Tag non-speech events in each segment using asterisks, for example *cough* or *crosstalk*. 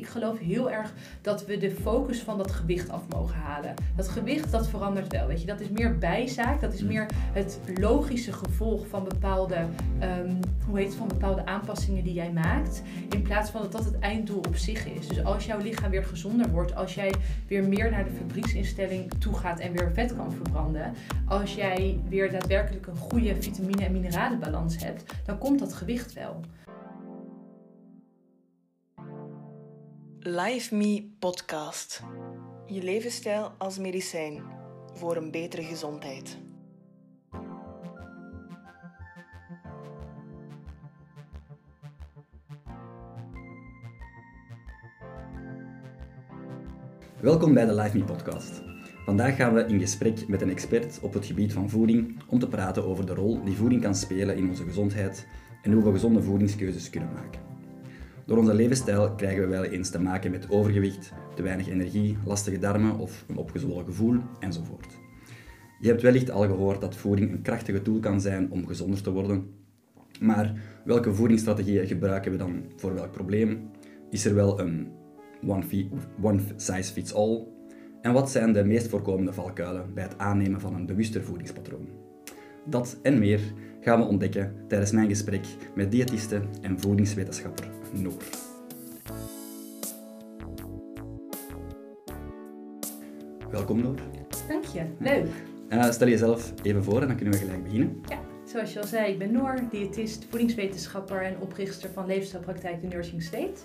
Ik geloof heel erg dat we de focus van dat gewicht af mogen halen. Dat gewicht, dat verandert wel. Weet je, dat is meer bijzaak. Dat is meer het logische gevolg van bepaalde, um, hoe heet het, van bepaalde aanpassingen die jij maakt. In plaats van dat dat het einddoel op zich is. Dus als jouw lichaam weer gezonder wordt, als jij weer meer naar de fabrieksinstelling toe gaat en weer vet kan verbranden. Als jij weer daadwerkelijk een goede vitamine- en mineralenbalans hebt, dan komt dat gewicht wel. Live Me Podcast. Je levensstijl als medicijn voor een betere gezondheid. Welkom bij de Live Me Podcast. Vandaag gaan we in gesprek met een expert op het gebied van voeding om te praten over de rol die voeding kan spelen in onze gezondheid en hoe we gezonde voedingskeuzes kunnen maken. Door onze levensstijl krijgen we wel eens te maken met overgewicht, te weinig energie, lastige darmen of een opgezwollen gevoel enzovoort. Je hebt wellicht al gehoord dat voeding een krachtige tool kan zijn om gezonder te worden. Maar welke voedingsstrategieën gebruiken we dan voor welk probleem? Is er wel een one, size fits all? En wat zijn de meest voorkomende valkuilen bij het aannemen van een bewuster voedingspatroon? Dat en meer gaan we ontdekken tijdens mijn gesprek met diëtiste en voedingswetenschapper Noor. Welkom Noor. Dank je, leuk. Uh, stel jezelf even voor en dan kunnen we gelijk beginnen. Ja, zoals je al zei, ik ben Noor, diëtist, voedingswetenschapper en oprichter van leefstijlpraktijk de Nursing State.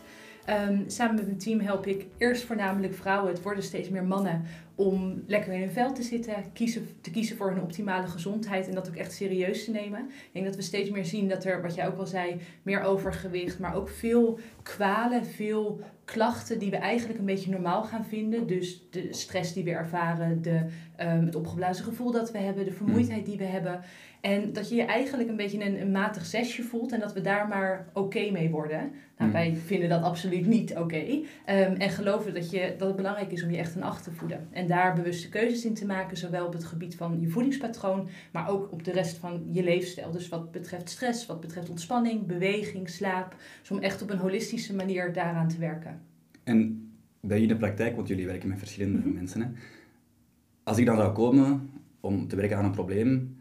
Um, samen met mijn team help ik eerst voornamelijk vrouwen, het worden steeds meer mannen, om lekker in hun vel te zitten, kiezen, te kiezen voor hun optimale gezondheid en dat ook echt serieus te nemen. Ik denk dat we steeds meer zien dat er, wat jij ook al zei, meer overgewicht, maar ook veel kwalen, veel klachten die we eigenlijk een beetje normaal gaan vinden. Dus de stress die we ervaren, de, um, het opgeblazen gevoel dat we hebben, de vermoeidheid die we hebben. En dat je je eigenlijk een beetje een, een matig zesje voelt en dat we daar maar oké mee worden. Nou, hmm. wij vinden dat absoluut niet oké. Ehm, en geloven dat, je, dat het belangrijk is om je echt een acht te voeden. En daar bewuste keuzes in te maken, zowel op het gebied van je voedingspatroon, maar ook op de rest van je leefstijl. Dus wat betreft stress, wat betreft ontspanning, beweging, slaap. Dus om echt op een holistische manier daaraan te werken. En bij jullie in de praktijk, want jullie werken met verschillende mhm. mensen, hè? als ik dan zou komen om te werken aan een probleem,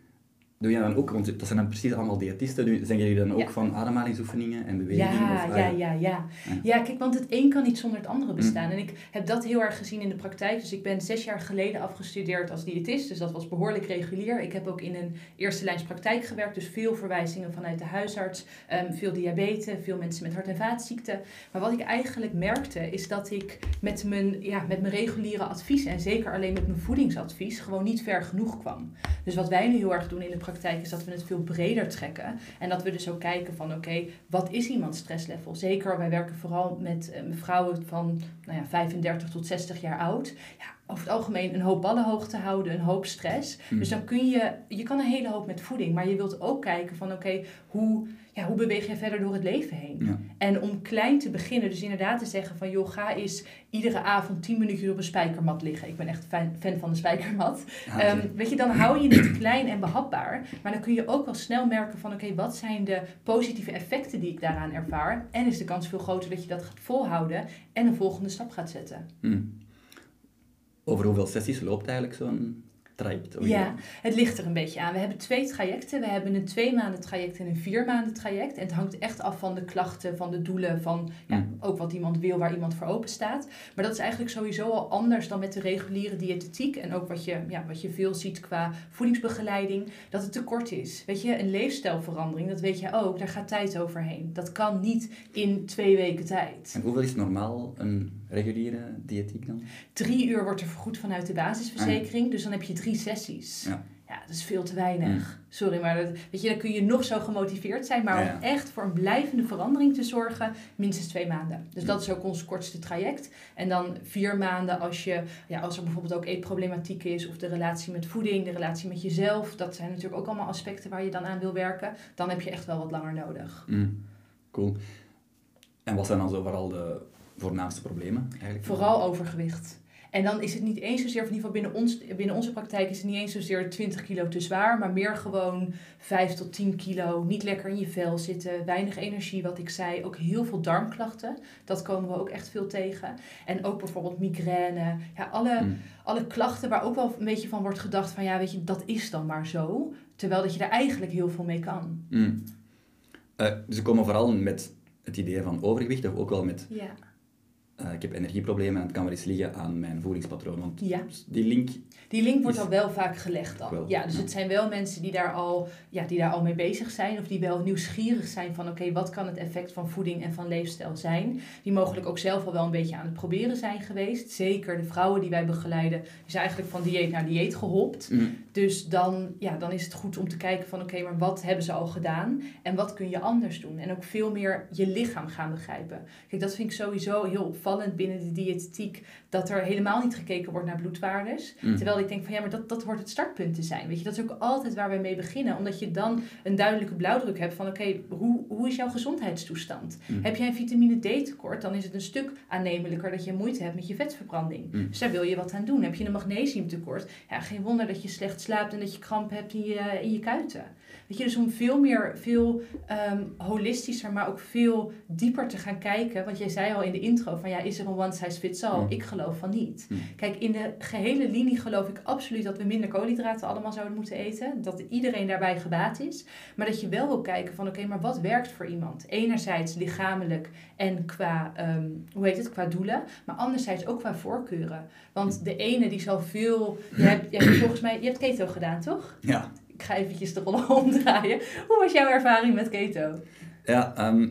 Doe je dan ook, want dat zijn dan precies allemaal diëtisten, zijn jullie dan ook van ademhalingsoefeningen en bewegingen? Ja, of, ja, ja, ja, ja. kijk, want het een kan niet zonder het andere bestaan. Mm. En ik heb dat heel erg gezien in de praktijk. Dus ik ben zes jaar geleden afgestudeerd als diëtist, dus dat was behoorlijk regulier. Ik heb ook in een eerste lijns praktijk gewerkt, dus veel verwijzingen vanuit de huisarts, um, veel diabetes, veel mensen met hart- en vaatziekten. Maar wat ik eigenlijk merkte, is dat ik met mijn, ja, met mijn reguliere advies en zeker alleen met mijn voedingsadvies gewoon niet ver genoeg kwam. Dus wat wij nu heel erg doen in de praktijk, is dat we het veel breder trekken. En dat we dus ook kijken van oké, wat is iemands stresslevel? Zeker, wij werken vooral met uh, vrouwen van nou ja, 35 tot 60 jaar oud. Ja, over het algemeen een hoop ballen hoog te houden, een hoop stress. Dus dan kun je, je kan een hele hoop met voeding, maar je wilt ook kijken van oké, hoe, ja, hoe beweeg je verder door het leven heen? En om klein te beginnen, dus inderdaad te zeggen van joh, ga eens iedere avond 10 minuutjes op een spijkermat liggen. Ik ben echt fan, van de spijkermat. Ehm, weet je, dan hou je het klein en behapbaar, maar dan kun je ook wel snel merken van oké, wat zijn de positieve effecten die ik daaraan ervaar? En is de kans veel groter dat je dat gaat volhouden en een volgende stap gaat zetten. Hmm. Over hoeveel sessies loopt eigenlijk zo'n traject? Ja, het ligt er een beetje aan. We hebben twee trajecten. We hebben een twee maanden traject en een vier maanden traject. En het hangt echt af van de klachten, van de doelen, van ja, mm. ook wat iemand wil, waar iemand voor open staat. Maar dat is eigenlijk sowieso al anders dan met de reguliere diëtetiek. En ook wat je, ja, wat je veel ziet qua voedingsbegeleiding, dat het te kort is. Weet je, een leefstijlverandering, dat weet je ook, daar gaat tijd overheen. Dat kan niet in twee weken tijd. En hoeveel is normaal een reguliere diëtiek dan? Drie uur wordt er vergoed vanuit de basisverzekering. Ah. Dus dan heb je drie sessies. Ja. ja, dat is veel te weinig. Sorry, maar dat, weet je, dan kun je nog zo gemotiveerd zijn. Maar om echt voor een blijvende verandering te zorgen, minstens twee maanden. Dus dat is ook ons kortste traject. En dan vier maanden als, je, ja, als er bijvoorbeeld ook eetproblematiek is... of de relatie met voeding, de relatie met jezelf. Dat zijn natuurlijk ook allemaal aspecten waar je dan aan wil werken. Dan heb je echt wel wat langer nodig. Mm. Cool. En wat zijn dan zo vooral de voornaamste problemen? Eigenlijk? Vooral overgewicht. En dan is het niet eens zozeer, of in ieder geval binnen, ons, binnen onze praktijk is het niet eens zozeer 20 kilo te zwaar, maar meer gewoon 5 tot 10 kilo, niet lekker in je vel zitten, weinig energie, wat ik zei, ook heel veel darmklachten. Dat komen we ook echt veel tegen. En ook bijvoorbeeld migraine, ja, alle, Mm. alle klachten waar ook wel een beetje van wordt gedacht van ja, weet je, dat is dan maar zo. Terwijl dat je daar eigenlijk heel veel mee kan. Mm. Ze komen vooral met het idee van overgewicht, of ook wel met Ja. Eh, ik heb energieproblemen en het kan wel eens liggen aan mijn voedingspatroon. Want Ja. die link, Die link wordt al wel vaak gelegd al. Wel, ja, dus ja. het zijn wel mensen die daar al, ja, die daar al mee bezig zijn. Of die wel nieuwsgierig zijn van oké, wat kan het effect van voeding en van leefstijl zijn. Die mogelijk ook zelf al wel een beetje aan het proberen zijn geweest. Zeker de vrouwen die wij begeleiden, die zijn eigenlijk van dieet naar dieet gehopt. mm, Dus dan, ja, dan is het goed om te kijken van oké, maar wat hebben ze al gedaan? En wat kun je anders doen? En ook veel meer je lichaam gaan begrijpen. Kijk, dat vind ik sowieso heel opvallend binnen de diëtetiek. Dat er helemaal niet gekeken wordt naar bloedwaardes. Mm. Terwijl ik denk van ja, maar dat, dat hoort het startpunt te zijn. Weet je, dat is ook altijd waar we mee beginnen. Omdat je dan een duidelijke blauwdruk hebt van oké, hoe, hoe is jouw gezondheidstoestand? Mm. Heb jij een vitamine D tekort, dan is het een stuk aannemelijker dat je moeite hebt met je vetverbranding. Mm. Dus daar wil je wat aan doen. Heb je een magnesiumtekort, ja, geen wonder dat je slecht slaapt en dat je kramp hebt in je, in je kuiten. Weet je, dus om veel meer, veel ehm, holistischer, maar ook veel dieper te gaan kijken. Want jij zei al in de intro van ja, is er een one size fits all? Mm. Ik geloof van niet. Mm. Kijk, in de gehele linie geloof ik absoluut dat we minder koolhydraten allemaal zouden moeten eten. Dat iedereen daarbij gebaat is. Maar dat je wel wil kijken van oké, maar wat werkt voor iemand? Enerzijds lichamelijk en qua, ehm, hoe heet het, qua doelen. Maar anderzijds ook qua voorkeuren. Want de ene die zal veel... Je hebt, je hebt volgens mij, je hebt keto gedaan toch? ja. Ik ga eventjes de rollen *laughs* omdraaien. Hoe was jouw ervaring met keto? Ja, ehm,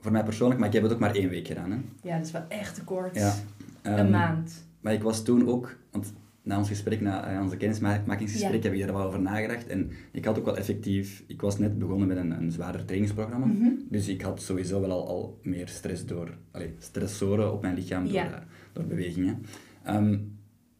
voor mij persoonlijk, maar ik heb het ook maar één week gedaan. Hè. Ja, dat is wel echt te kort. Ja. een Ehm, maand. Maar ik was toen ook, want na ons gesprek, na eh, onze kennismakingsgesprek, Ja. heb ik er wel over nagedacht. En ik had ook wel effectief, ik was net begonnen met een, een zwaarder trainingsprogramma. Mhm. Dus ik had sowieso wel al, al meer stress door, allee, stressoren op mijn lichaam door, Ja. eh, door bewegingen. Ehm,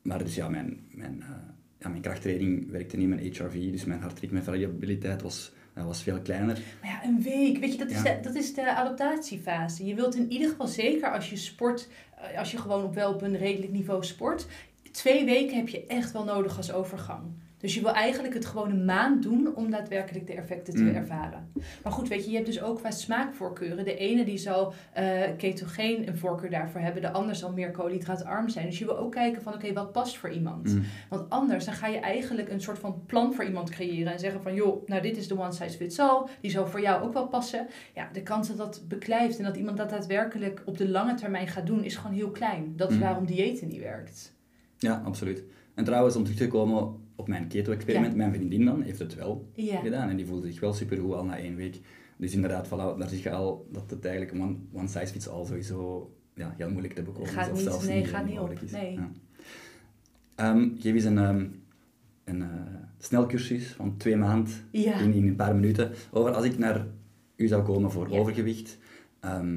maar dus ja, mijn, mijn, eh, ja, mijn krachttraining werkte niet, mijn HRV, dus mijn hartritmevariabiliteit was, eh, was veel kleiner. Maar ja, een week, weet je, dat is, Ja. de, dat is de adaptatiefase. Je wilt in ieder geval zeker als je sport, eh, als je gewoon op wel op een redelijk niveau sport, twee weken heb je echt wel nodig als overgang. Dus je wil eigenlijk het gewoon een maand doen om daadwerkelijk de effecten te Mm. ervaren. Maar goed, weet je, je hebt dus ook qua smaakvoorkeuren. De ene die zal eh ketogeen een voorkeur daarvoor hebben, de ander zal meer koolhydraatarm zijn. Dus je wil ook kijken van oké, wat past voor iemand? Mm. Want anders dan ga je eigenlijk een soort van plan voor iemand creëren en zeggen van joh, nou dit is de one size fits all, die zal voor jou ook wel passen. Ja, de kans dat dat beklijft en dat iemand dat daadwerkelijk op de lange termijn gaat doen is gewoon heel klein. Dat is Mm. waarom diëten niet werkt. Ja, absoluut. En trouwens, om terug te komen op mijn keto-experiment, mijn vriendin dan heeft het wel Ja. gedaan en die voelde zich wel supergoed al na één week. Dus inderdaad, voilà, daar zie je al dat het eigenlijk een one, one size fits all sowieso ja, heel moeilijk te bekomen Gaat is. Of niet, zelfs nee, niet, gaat niet op, is. nee. Ja. Ehm, geef eens een, ehm, een eh, snelcursus van twee maanden Ja. in, in een paar minuten over als ik naar u zou komen voor Ja. overgewicht. Ehm,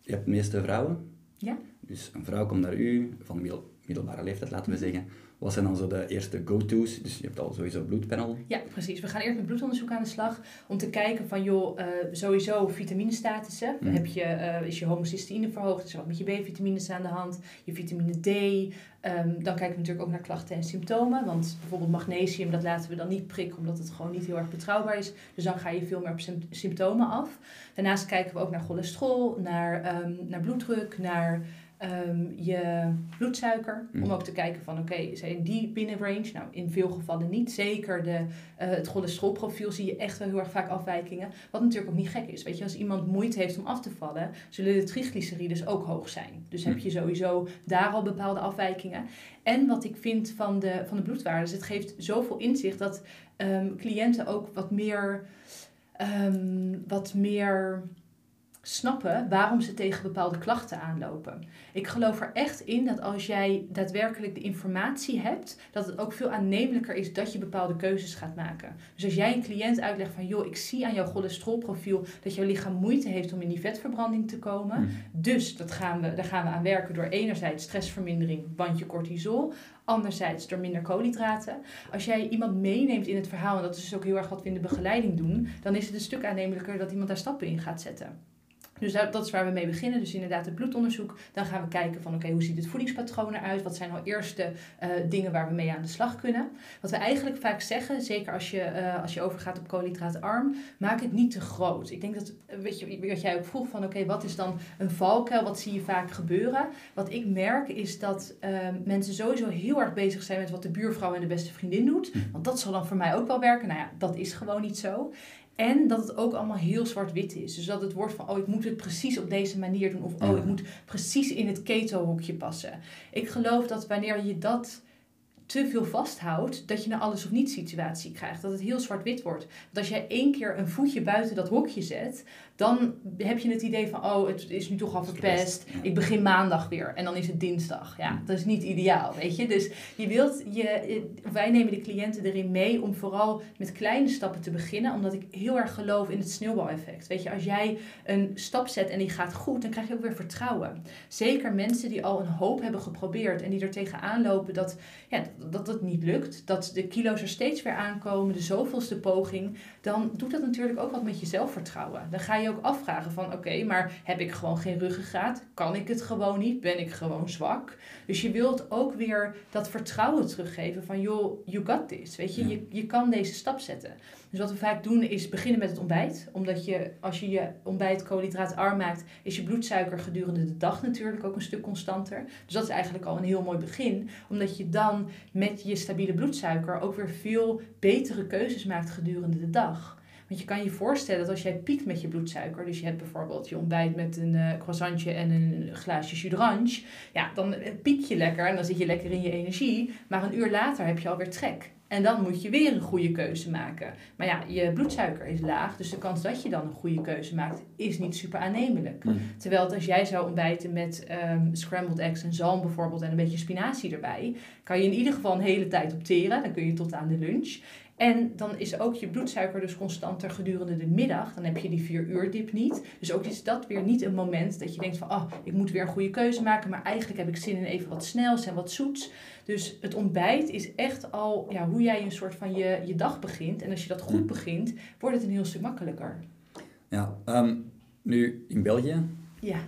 je hebt de meeste vrouwen. Ja. Dus een vrouw komt naar u, van middel- middelbare leeftijd laten we zeggen. Wat zijn dan zo de eerste go-to's? Dus je hebt al sowieso bloedpanel. Ja, precies. We gaan eerst met bloedonderzoek aan de slag om te kijken van joh, eh, sowieso vitaminestatussen. Mhm. Heb je, eh, is je homocysteïne verhoogd? Is er wat met je B-vitamines aan de hand? Je vitamine D. Ehm, dan kijken we natuurlijk ook naar klachten en symptomen. Want bijvoorbeeld magnesium, dat laten we dan niet prikken omdat het gewoon niet heel erg betrouwbaar is. Dus dan ga je veel meer op sym- symptomen af. Daarnaast kijken we ook naar cholesterol, naar, ehm, naar bloeddruk, naar ehm, je bloedsuiker. Mm. Om ook te kijken van oké, zijn die binnen range? Nou, in veel gevallen niet. Zeker de, eh, het cholesterolprofiel zie je echt wel heel erg vaak afwijkingen. Wat natuurlijk ook niet gek is. Weet je, als iemand moeite heeft om af te vallen, zullen de triglycerides ook hoog zijn. Dus heb je sowieso daar al bepaalde afwijkingen. En wat ik vind van de, van de bloedwaardes, het geeft zoveel inzicht dat ehm, cliënten ook wat meer, ehm, wat meer snappen waarom ze tegen bepaalde klachten aanlopen. Ik geloof er echt in dat als jij daadwerkelijk de informatie hebt, dat het ook veel aannemelijker is dat je bepaalde keuzes gaat maken. Dus als jij een cliënt uitlegt van, joh, ik zie aan jouw cholesterolprofiel dat jouw lichaam moeite heeft om in die vetverbranding te komen. Mm. Dus dat gaan we, daar gaan we aan werken door enerzijds stressvermindering, bandje cortisol. Anderzijds door minder koolhydraten. Als jij iemand meeneemt in het verhaal, en dat is dus ook heel erg wat we in de begeleiding doen, dan is het een stuk aannemelijker dat iemand daar stappen in gaat zetten. Dus dat, is waar we mee beginnen. Dus inderdaad het bloedonderzoek. Dan gaan we kijken van oké, hoe ziet het voedingspatroon eruit? Wat zijn nou eerste uh, dingen waar we mee aan de slag kunnen? Wat we eigenlijk vaak zeggen, zeker als je, uh, als je overgaat op koolhydraatarm, maak het niet te groot. Ik denk dat, weet je, wat jij ook vroeg van oké, wat is dan een valkuil? Wat zie je vaak gebeuren? Wat ik merk is dat uh, mensen sowieso heel erg bezig zijn met wat de buurvrouw en de beste vriendin doet. Hm. Want dat zal dan voor mij ook wel werken. Nou ja, dat is gewoon niet zo. En dat het ook allemaal heel zwart-wit is. Dus dat het wordt van, oh, ik moet het precies op deze manier doen. Of, oh, ik moet precies in het keto-hoekje passen. Ik geloof dat wanneer je dat te veel vasthoudt, dat je een alles of niet situatie krijgt. Dat het heel zwart-wit wordt. Want als jij één keer een voetje buiten dat hokje zet, dan heb je het idee van, oh, het is nu toch al verpest. Ik begin maandag weer en dan is het dinsdag. Ja, dat is niet ideaal, weet je. Dus je wilt, je, wij nemen de cliënten erin mee om vooral met kleine stappen te beginnen, omdat ik heel erg geloof in het sneeuwbaleffect. Weet je, als jij een stap zet en die gaat goed, dan krijg je ook weer vertrouwen. Zeker mensen die al een hoop hebben geprobeerd en die er tegenaan lopen dat, ja, dat het niet lukt, dat de kilo's er steeds weer aankomen, de zoveelste poging, dan doet dat natuurlijk ook wat met je zelfvertrouwen. Dan ga je ook afvragen van oké, maar heb ik gewoon geen ruggengraat? Kan ik het gewoon niet? Ben ik gewoon zwak? Dus je wilt ook weer dat vertrouwen teruggeven van joh, you got this. Weet je, je, je kan deze stap zetten. Dus wat we vaak doen is beginnen met het ontbijt. Omdat je, als je je ontbijt koolhydraatarm maakt, is je bloedsuiker gedurende de dag natuurlijk ook een stuk constanter. Dus dat is eigenlijk al een heel mooi begin. Omdat je dan met je stabiele bloedsuiker ook weer veel betere keuzes maakt gedurende de dag. Want je kan je voorstellen dat als jij piekt met je bloedsuiker, dus je hebt bijvoorbeeld je ontbijt met een uh, croissantje en een glaasje jus d'orange, ja, dan piek je lekker en dan zit je lekker in je energie, maar een uur later heb je alweer trek. En dan moet je weer een goede keuze maken. Maar ja, je bloedsuiker is laag, dus de kans dat je dan een goede keuze maakt is niet super aannemelijk. Mm. Terwijl als jij zou ontbijten met um, scrambled eggs en zalm bijvoorbeeld en een beetje spinazie erbij, kan je in ieder geval een hele tijd opteren. Dan kun je tot aan de lunch. En dan is ook je bloedsuiker dus constanter gedurende de middag. Dan heb je die vier uur dip niet. Dus ook is dat weer niet een moment dat je denkt van... oh, ik moet weer een goede keuze maken. Maar eigenlijk heb ik zin in even wat snels en wat zoets. Dus het ontbijt is echt al ja, hoe jij een soort van je, je dag begint. En als je dat goed begint, wordt het een heel stuk makkelijker. Ja, ehm, nu in België... Ja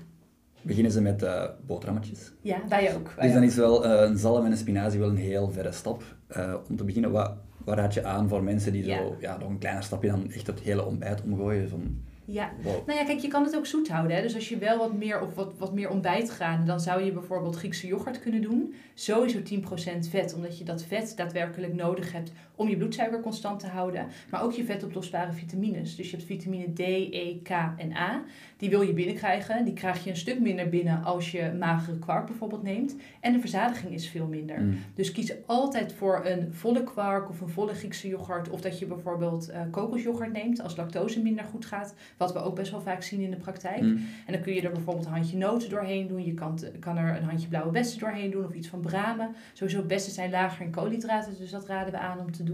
beginnen ze met uh, boterhammetjes. Ja, wij ook. dus dan is wel uh, een zalm en een spinazie wel een heel verre stap. Uh, om te beginnen, wat, waar raad je aan voor mensen die zo ja. nog een kleiner stapje dan echt het hele ontbijt omgooien? Van, ja, nou ja, kijk, je kan het ook zoet houden. Hè? Dus als je wel wat meer of wat, wat meer ontbijt gaat, dan zou je bijvoorbeeld Griekse yoghurt kunnen doen. Sowieso 10% vet, omdat je dat vet daadwerkelijk nodig hebt om je bloedsuiker constant te houden. Maar ook je vetoplosbare vitamines. Dus je hebt vitamine D, E, K en A. Die wil je binnenkrijgen. Die krijg je een stuk minder binnen als je magere kwark bijvoorbeeld neemt. En de verzadiging is veel minder. Mm. Dus kies altijd voor een volle kwark of een volle Griekse yoghurt. Of dat je bijvoorbeeld uh, kokosyoghurt neemt als lactose minder goed gaat. Wat we ook best wel vaak zien in de praktijk. Mm. En dan kun je er bijvoorbeeld een handje noten doorheen doen. Je kan, kan er een handje blauwe bessen doorheen doen of iets van bramen. Sowieso bessen zijn lager in koolhydraten, dus dat raden we aan om te doen.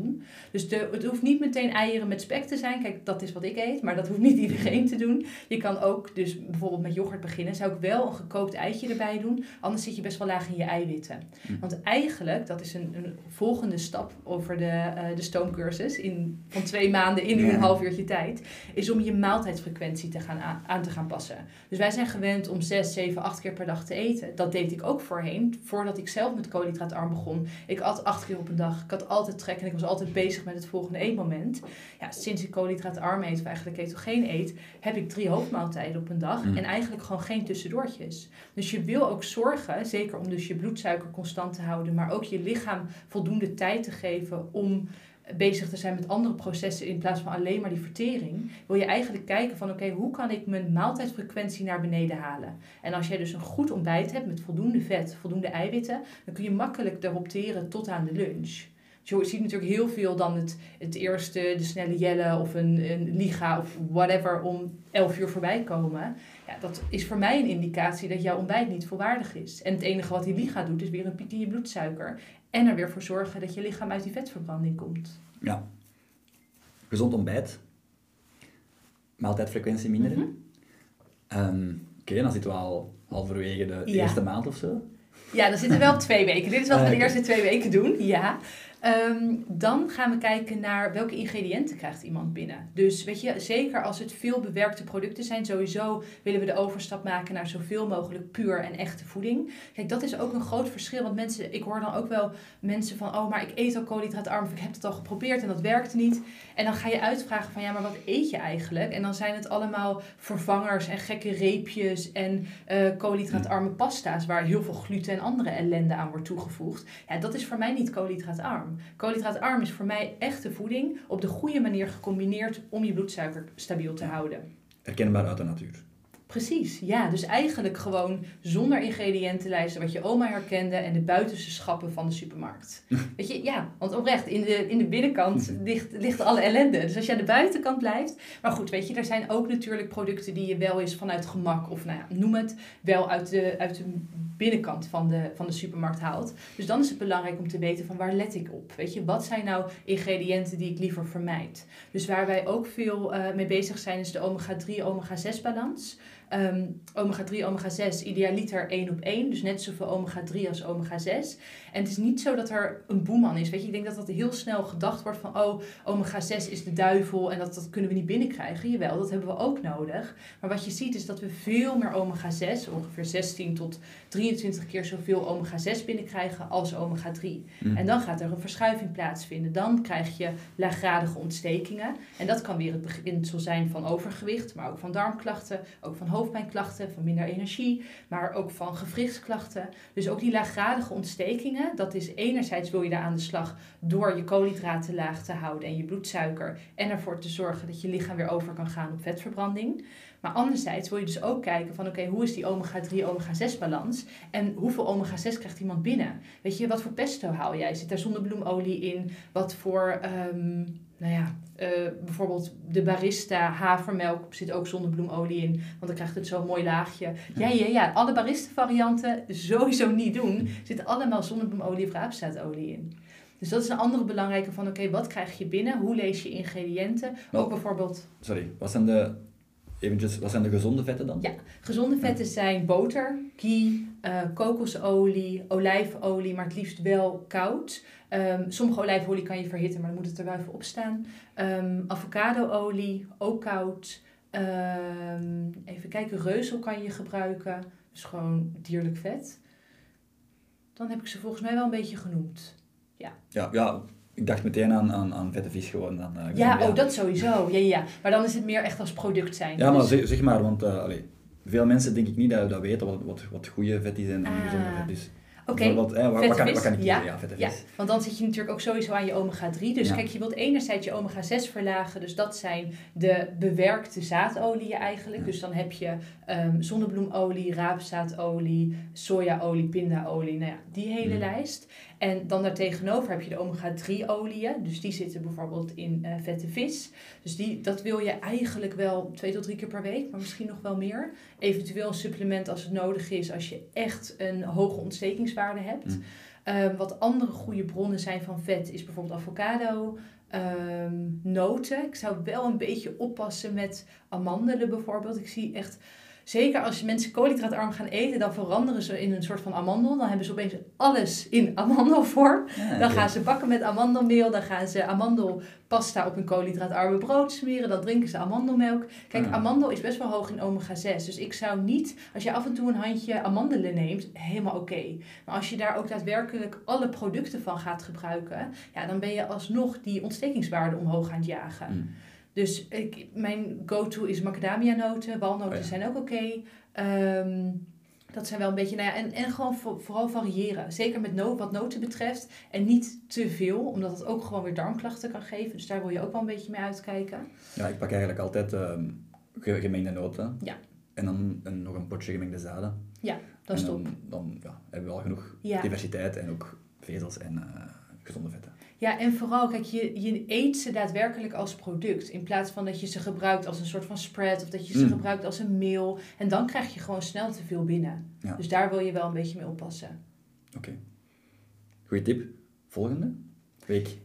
Dus de, het hoeft niet meteen eieren met spek te zijn. Kijk, dat is wat ik eet, maar dat hoeft niet iedereen te doen. Je kan ook dus bijvoorbeeld met yoghurt beginnen. Zou ik wel een gekookt eitje erbij doen, anders zit je best wel laag in je eiwitten. Mm. Want eigenlijk, dat is een, een volgende stap over de, uh, de stoomcursus in, van twee maanden in een half uurtje tijd, is om je maaltijd frequentie te gaan aan, te gaan passen. Dus wij zijn gewend om 6, 7, 8 keer per dag te eten. Dat deed ik ook voorheen, voordat ik zelf met koolhydraatarm begon. Ik at 8 keer op een dag. Ik had altijd trek en ik was altijd bezig met het volgende eetmoment. Ja, sinds ik koolhydraatarm eet, of eigenlijk ketogeen eet, heb ik drie hoofdmaaltijden op een dag. Mm. En eigenlijk gewoon geen tussendoortjes. Dus je wil ook zorgen, zeker om dus je bloedsuiker constant te houden, maar ook je lichaam voldoende tijd te geven om bezig te zijn met andere processen in plaats van alleen maar die vertering, wil je eigenlijk kijken van oké, hoe kan ik mijn maaltijdfrequentie naar beneden halen? En als jij dus een goed ontbijt hebt met voldoende vet, voldoende eiwitten, dan kun je makkelijk erop teren tot aan de lunch. Dus je ziet natuurlijk heel veel dan het, het eerste, de snelle jelle of een, een liga of whatever om 11 uur voorbij komen. Ja, dat is voor mij een indicatie dat jouw ontbijt niet volwaardig is. En het enige wat die liga doet is weer een piek in je bloedsuiker. En er weer voor zorgen dat je lichaam uit die vetverbranding komt. Ja. Gezond ontbijt. Maaltijdfrequentie minderen. Mm Oké, dan zitten we al halverwege de eerste maand of zo. Ja, dan zitten we wel op twee weken. Dit is wat we de eerste twee weken doen, ja. Ehm, dan gaan we kijken naar welke ingrediënten krijgt iemand binnen. Dus weet je, zeker als het veel bewerkte producten zijn, sowieso willen we de overstap maken naar zoveel mogelijk puur en echte voeding. Kijk, dat is ook een groot verschil. Want mensen, ik hoor dan ook wel mensen van, oh, maar ik eet al koolhydraatarm of ik heb het al geprobeerd en dat werkte niet. En dan ga je uitvragen van, ja, maar wat eet je eigenlijk? En dan zijn het allemaal vervangers en gekke reepjes en uh, koolhydraatarme pasta's waar heel veel gluten en andere ellende aan wordt toegevoegd. Ja, dat is voor mij niet koolhydraatarm. Koolhydraatarm is voor mij echte voeding op de goede manier gecombineerd om je bloedsuiker stabiel te houden. Herkenbaar uit de natuur. Precies, ja. Dus eigenlijk gewoon zonder ingrediëntenlijsten wat je oma herkende en de buitenste schappen van de supermarkt. *laughs* Weet je, ja, want oprecht, in de, in de binnenkant *laughs* ligt, ligt alle ellende. Dus als je aan de buitenkant blijft. Maar goed, weet je, er zijn ook natuurlijk producten die je wel eens vanuit gemak of nou ja, noem het, wel uit de, uit de binnenkant van de, van de supermarkt haalt. Dus dan is het belangrijk om te weten van waar let ik op. Weet je, wat zijn nou ingrediënten die ik liever vermijd? Dus waar wij ook veel uh, mee bezig zijn is de omega-3, omega-6 balans. Um, omega 3, omega 6, idealiter 1 op 1. Dus net zoveel omega 3 als omega 6. En het is niet zo dat er een boeman is. Weet je, ik denk dat dat heel snel gedacht wordt van, oh, omega 6 is de duivel en dat, dat kunnen we niet binnenkrijgen. Jawel, dat hebben we ook nodig. Maar wat je ziet is dat we veel meer omega 6, ongeveer 16 tot 23 keer zoveel omega 6 binnenkrijgen als omega 3. Mm. En dan gaat er een verschuiving plaatsvinden. Dan krijg je laaggradige ontstekingen. En dat kan weer het beginsel zijn van overgewicht, maar ook van darmklachten, ook van hoofdpijnklachten, van minder energie, maar ook van gewrichtsklachten. Dus ook die laaggradige ontstekingen, dat is enerzijds wil je daar aan de slag door je koolhydraten laag te houden en je bloedsuiker en ervoor te zorgen dat je lichaam weer over kan gaan op vetverbranding. Maar anderzijds wil je dus ook kijken van oké, hoe is die omega-3, omega-6 balans? En hoeveel omega-6 krijgt iemand binnen? Weet je, wat voor pesto haal jij? Zit daar zonnebloemolie in? Wat voor, um, nou ja, uh, bijvoorbeeld de barista havermelk zit ook zonnebloemolie in. Want dan krijgt het zo'n mooi laagje. Ja, ja, ja. Alle barista varianten sowieso niet doen. Zitten allemaal zonnebloemolie of raapzaadolie in. Dus dat is een andere belangrijke van oké, wat krijg je binnen? Hoe lees je ingrediënten? ook bijvoorbeeld... Sorry, wat zijn de eventjes, wat zijn de gezonde vetten dan? Ja, gezonde vetten zijn boter, ghee, uh, kokosolie, olijfolie, maar het liefst wel koud. Um, sommige olijfolie kan je verhitten, maar dan moet het er wel even op staan. Um, avocadoolie, ook koud. Um, even kijken, reuzel kan je gebruiken. Dus gewoon dierlijk vet. Dan heb ik ze volgens mij wel een beetje genoemd. Ja, ja, ja ik dacht meteen aan, aan, aan vette vis gewoon. Dan, uh, ja, oh, dat sowieso. Ja, ja, Maar dan is het meer echt als product zijn. Ja, maar dus- zeg, maar, want uh, allee, veel mensen denk ik niet dat, dat weten wat, wat, wat goede vet is en, gezonde ah. vet is. Oké, okay. wat, eh, wat, kan, wat kan ik ja. ja, vette vis. Ja, want dan zit je natuurlijk ook sowieso aan je omega-3. Dus kijk, je wilt enerzijds je omega-6 verlagen. Dus dat zijn de bewerkte zaadolieën eigenlijk. Dus dan heb je um, zonnebloemolie, raapzaadolie, sojaolie, pindaolie. Nou ja, die hele mm. lijst. En dan daartegenover heb je de omega-3 oliën. Dus die zitten bijvoorbeeld in uh, vette vis. Dus die, dat wil je eigenlijk wel twee tot drie keer per week, maar misschien nog wel meer. Eventueel een supplement als het nodig is, als je echt een hoge ontstekingswaarde hebt. Mm. Uh, wat andere goede bronnen zijn van vet is bijvoorbeeld avocado, um, noten. Ik zou wel een beetje oppassen met amandelen bijvoorbeeld. Ik zie echt Zeker als mensen koolhydraatarm gaan eten, dan veranderen ze in een soort van amandel. Dan hebben ze opeens alles in amandelvorm. dan gaan ze bakken met amandelmeel. Dan gaan ze amandelpasta op hun koolhydraatarme brood smeren. Dan drinken ze amandelmelk. Kijk, amandel is best wel hoog in omega 6. Dus ik zou niet, als je af en toe een handje amandelen neemt, helemaal oké. Maar als je daar ook daadwerkelijk alle producten van gaat gebruiken, ja, dan ben je alsnog die ontstekingswaarde omhoog aan het jagen. Mm. Dus ik, mijn go-to is macadamia noten. Walnoten oh zijn ook oké. Ehm, dat zijn wel een beetje, nou ja, en, en gewoon vooral variëren. Zeker met no wat noten betreft. En niet te veel, omdat het ook gewoon weer darmklachten kan geven. Dus daar wil je ook wel een beetje mee uitkijken. Ja, ik pak eigenlijk altijd um, gemengde noten. Ja. En dan een, nog een potje gemengde zaden. Ja, dat is top. Dan, dan ja, hebben we wel genoeg diversiteit en ook vezels en uh, gezonde vetten. Ja, en vooral, kijk, je, je eet ze daadwerkelijk als product. In plaats van dat je ze gebruikt als een soort van spread of dat je ze mm. gebruikt als een meal. En dan krijg je gewoon snel te veel binnen. Dus daar wil je wel een beetje mee oppassen. Oké. Goeie tip. Volgende week.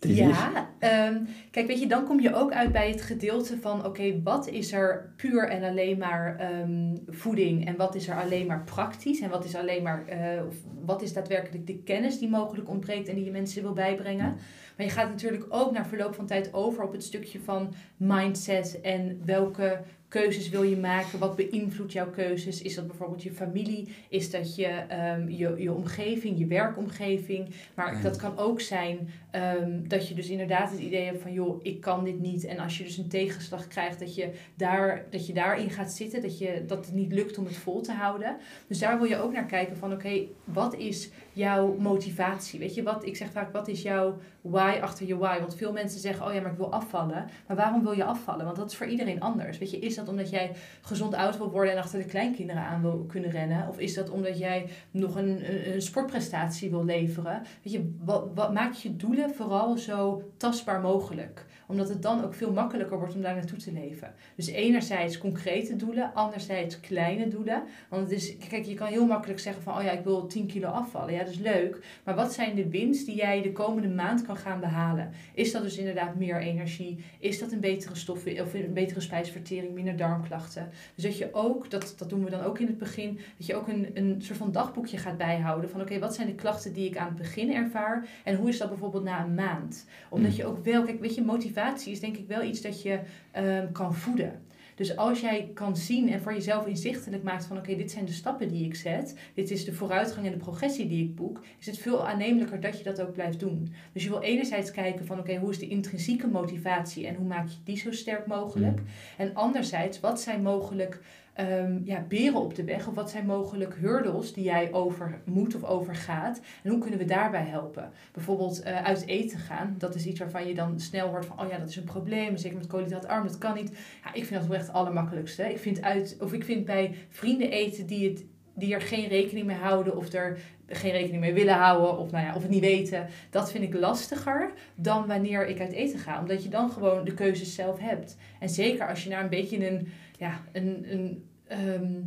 Ja, um, kijk, weet je, dan kom je ook uit bij het gedeelte van: oké, wat is er puur en alleen maar ehm, voeding? En wat is er alleen maar praktisch? En wat is alleen maar, uh, wat is daadwerkelijk de kennis die mogelijk ontbreekt en die je mensen wil bijbrengen. Maar je gaat natuurlijk ook naar verloop van tijd over op het stukje van mindset en welke keuzes wil je maken? Wat beïnvloedt jouw keuzes? Is dat bijvoorbeeld je familie? Is dat je, um, je, je omgeving, je werkomgeving? Maar dat kan ook zijn um, dat je dus inderdaad het idee hebt van... joh, ik kan dit niet. En als je dus een tegenslag krijgt, dat je, daar, dat je daarin gaat zitten. Dat, je, dat het niet lukt om het vol te houden. Dus daar wil je ook naar kijken van... oké, wat is jouw motivatie? Weet je, wat, ik zeg vaak, wat is jouw why achter je why? Want veel mensen zeggen, oh ja, maar ik wil afvallen. Maar waarom wil je afvallen? Want dat is voor iedereen anders. Weet je, is dat omdat jij gezond oud wil worden en achter de kleinkinderen aan wil kunnen rennen? Of is dat omdat jij nog een, een, sportprestatie wil leveren? Weet je, wat, wat maakt je doelen vooral zo tastbaar mogelijk? Omdat het dan ook veel makkelijker wordt om daar naartoe te leven. Dus enerzijds concrete doelen, anderzijds kleine doelen. Want het is, kijk, je kan heel makkelijk zeggen van, oh ja, ik wil 10 kilo afvallen. Ja, dat is leuk. Maar wat zijn de winst die jij de komende maand kan gaan behalen? Is dat dus inderdaad meer energie? Is dat een betere stof of een betere spijsvertering, minder darmklachten? Dus dat je ook, dat, dat doen we dan ook in het begin, dat je ook een, een soort van dagboekje gaat bijhouden van, oké, wat zijn de klachten die ik aan het begin ervaar? En hoe is dat bijvoorbeeld na een maand? Omdat hmm. je ook wel, kijk, weet je, motivatie motivatie is denk ik wel iets dat je um, kan voeden. Dus als jij kan zien en voor jezelf inzichtelijk maakt van oké, dit zijn de stappen die ik zet, dit is de vooruitgang en de progressie die ik boek, is het veel aannemelijker dat je dat ook blijft doen. Dus je wil enerzijds kijken van oké, hoe is de intrinsieke motivatie en hoe maak je die zo sterk mogelijk? Mm. En anderzijds, wat zijn mogelijk um, ja, beren op de weg? Of wat zijn mogelijk hurdles die jij over moet of overgaat? En hoe kunnen we daarbij helpen? Bijvoorbeeld uh, uit eten gaan. Dat is iets waarvan je dan snel hoort van... oh ja, dat is een probleem. Zeker met koolhydraatarm, dat kan niet. Ja, ik vind dat wel echt het allermakkelijkste. Ik vind, uit, of ik vind bij vrienden eten die, het, die er geen rekening mee houden... of er geen rekening mee willen houden of, nou ja, of het niet weten. Dat vind ik lastiger dan wanneer ik uit eten ga. Omdat je dan gewoon de keuzes zelf hebt. En zeker als je naar een beetje een, ja, een, een Ehm,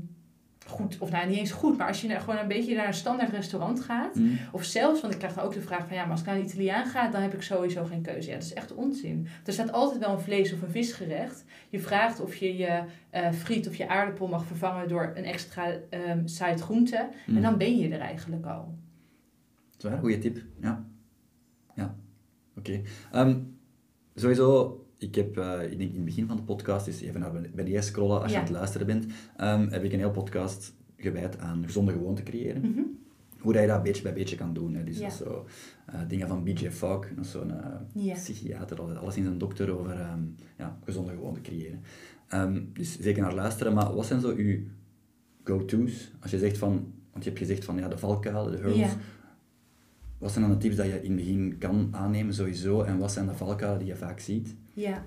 goed, of nou niet eens goed, maar als je gewoon een beetje naar een standaard restaurant gaat, mm. of zelfs, want ik krijg dan ook de vraag van ja, maar als ik naar een Italiaan ga, dan heb ik sowieso geen keuze. Ja, dat is echt onzin. Er staat altijd wel een vlees of een visgerecht. Je vraagt of je je uh, friet of je aardappel mag vervangen door een extra um, side groente, en mm. dan ben je er eigenlijk al. Zwaar, goede tip. Ja. Ja, oké. Ehm, sowieso ik heb, uh, ik denk in het begin van de podcast, dus even naar beneden scrollen als je aan het luisteren bent, um, heb ik een heel podcast gewijd aan gezonde gewoonten creëren. Mm -hmm. Hoe dat je dat beetje bij beetje kan doen. Hè. Dus ja. zo, uh, dingen van BJ Fogg, zo'n uh, ja. psychiater, alles in zijn dokter over um, ja, gezonde gewoonten creëren. Um, dus zeker naar luisteren, maar wat zijn zo uw go-to's? Als je zegt van, want je hebt gezegd van ja, de valkuilen, de hurdles. Wat zijn dan de tips dat je in het begin kan aannemen sowieso en wat zijn de valkuilen die je vaak ziet? Ja,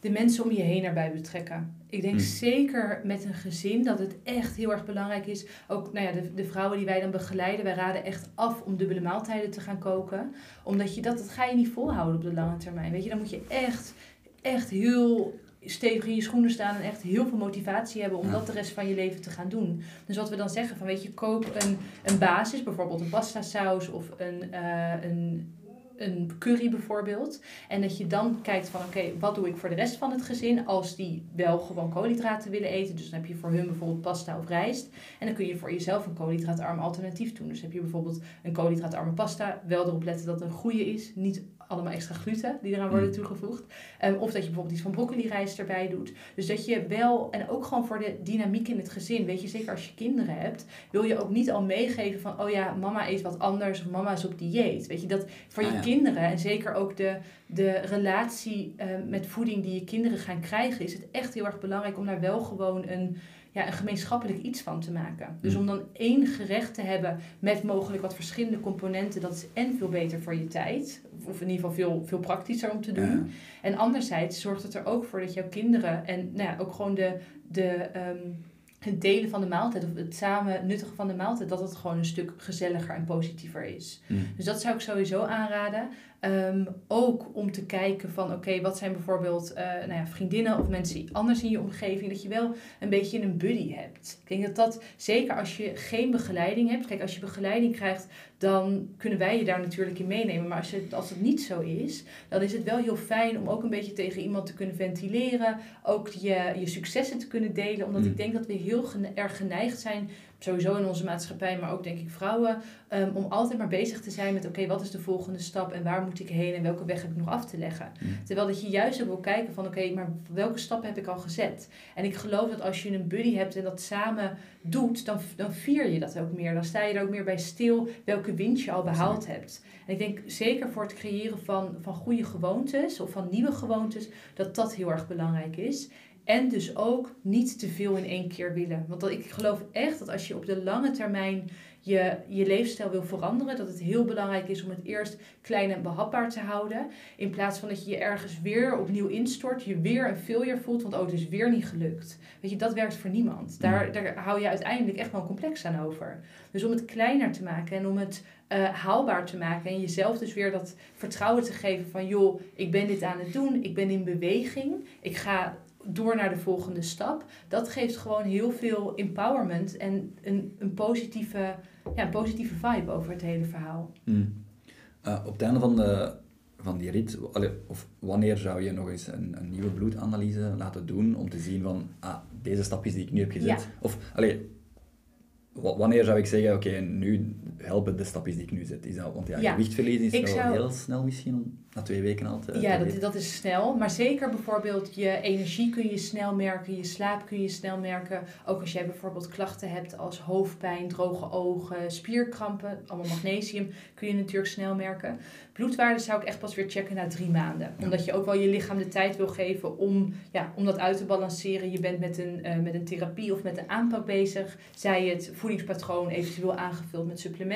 de mensen om je heen erbij betrekken. Ik denk hmm. zeker met een gezin dat het echt heel erg belangrijk is. Ook nou ja, de, de vrouwen die wij dan begeleiden, wij raden echt af om dubbele maaltijden te gaan koken. Omdat je dat, dat ga je niet volhouden op de lange termijn. Weet je, dan moet je echt, echt heel stevig in je schoenen staan en echt heel veel motivatie hebben om dat de rest van je leven te gaan doen. Dus wat we dan zeggen van weet je, koop een, een basis, bijvoorbeeld een pasta saus of een, uh, een een curry bijvoorbeeld. En dat je dan kijkt van oké, wat doe ik voor de rest van het gezin als die wel gewoon koolhydraten willen eten. Dus dan heb je voor hun bijvoorbeeld pasta of rijst. En dan kun je voor jezelf een koolhydraatarm alternatief doen. Dus heb je bijvoorbeeld een koolhydraatarme pasta. Wel erop letten dat het een goede is. Niet allemaal extra gluten die eraan worden mm. toegevoegd. Um, of dat je bijvoorbeeld iets van broccoli rijst erbij doet. Dus dat je wel, en ook gewoon voor de dynamiek in het gezin, weet je, zeker als je kinderen hebt, wil je ook niet al meegeven van, oh ja, mama eet wat anders of mama is op dieet. Weet je, dat voor je kinderen en zeker ook de, de relatie uh, met voeding die je kinderen gaan krijgen, is het echt heel erg belangrijk om daar wel gewoon een ja, een gemeenschappelijk iets van te maken. Dus om dan één gerecht te hebben met mogelijk wat verschillende componenten, dat is en veel beter voor je tijd, of in ieder geval veel, veel praktischer om te doen. En anderzijds zorgt het er ook voor dat jouw kinderen en nou ja, ook gewoon de, de, um, het delen van de maaltijd of het samen nuttigen van de maaltijd, dat het gewoon een stuk gezelliger en positiever is. Mm. Dus dat zou ik sowieso aanraden. Ehm, ook om te kijken van oké, wat zijn bijvoorbeeld uh, nou ja, vriendinnen of mensen anders in je omgeving, dat je wel een beetje een buddy hebt. Ik denk dat dat zeker als je geen begeleiding hebt, kijk als je begeleiding krijgt, dan kunnen wij je daar natuurlijk in meenemen. Maar als, het, als het niet zo is, dan is het wel heel fijn om ook een beetje tegen iemand te kunnen ventileren, ook je, je successen te kunnen delen, omdat ik denk dat we heel erg geneigd zijn sowieso in onze maatschappij, maar ook denk ik vrouwen, um, om altijd maar bezig te zijn met oké, wat is de volgende stap en waar moet ik heen en welke weg heb ik nog af te leggen. Mm. Terwijl dat je juist ook wil kijken van oké, maar welke stappen heb ik al gezet? En ik geloof dat als je een buddy hebt en dat samen doet, dan, dan vier je dat ook meer. Dan sta je er ook meer bij stil welke winst je al behaald hebt. En ik denk zeker voor het creëren van, van goede gewoontes of van nieuwe gewoontes, dat dat heel erg belangrijk is. En dus ook niet te veel in één keer willen. Want ik geloof echt dat als je op de lange termijn je, je leefstijl wil veranderen, dat het heel belangrijk is om het eerst klein en behapbaar te houden. In plaats van dat je je ergens weer opnieuw instort, je weer een failure voelt, want oh, het is weer niet gelukt. Weet je, dat werkt voor niemand. Daar, daar hou je uiteindelijk echt wel complex aan over. Dus om het kleiner te maken en om het uh, haalbaar te maken en jezelf dus weer dat vertrouwen te geven van joh, ik ben dit aan het doen, ik ben in beweging, ik ga door naar de volgende stap. Dat geeft gewoon heel veel empowerment en een, een, positieve, ja, een positieve vibe over het hele verhaal. Hmm. Uh, op het einde van, de, van die rit, of wanneer zou je nog eens een, een nieuwe bloedanalyse laten doen om te zien van, ah, deze stapjes die ik nu heb gezet. Of, allee, wanneer zou ik zeggen, oké, nu helpen de stapjes die ik nu zet? Is dat, want ja, ja. gewichtverlies is wel zou... heel snel misschien, na twee weken al te Ja, dat, dat is snel. Maar zeker bijvoorbeeld je energie kun je snel merken, je slaap kun je snel merken. Ook als jij bijvoorbeeld klachten hebt als hoofdpijn, droge ogen, spierkrampen, allemaal magnesium, kun je natuurlijk snel merken. Bloedwaarden zou ik echt pas weer checken na drie maanden. Omdat je ook wel je lichaam de tijd wil geven om, ja, om dat uit te balanceren. Je bent met een, uh, met een therapie of met een aanpak bezig. Zij het voedingspatroon eventueel aangevuld met supplementen.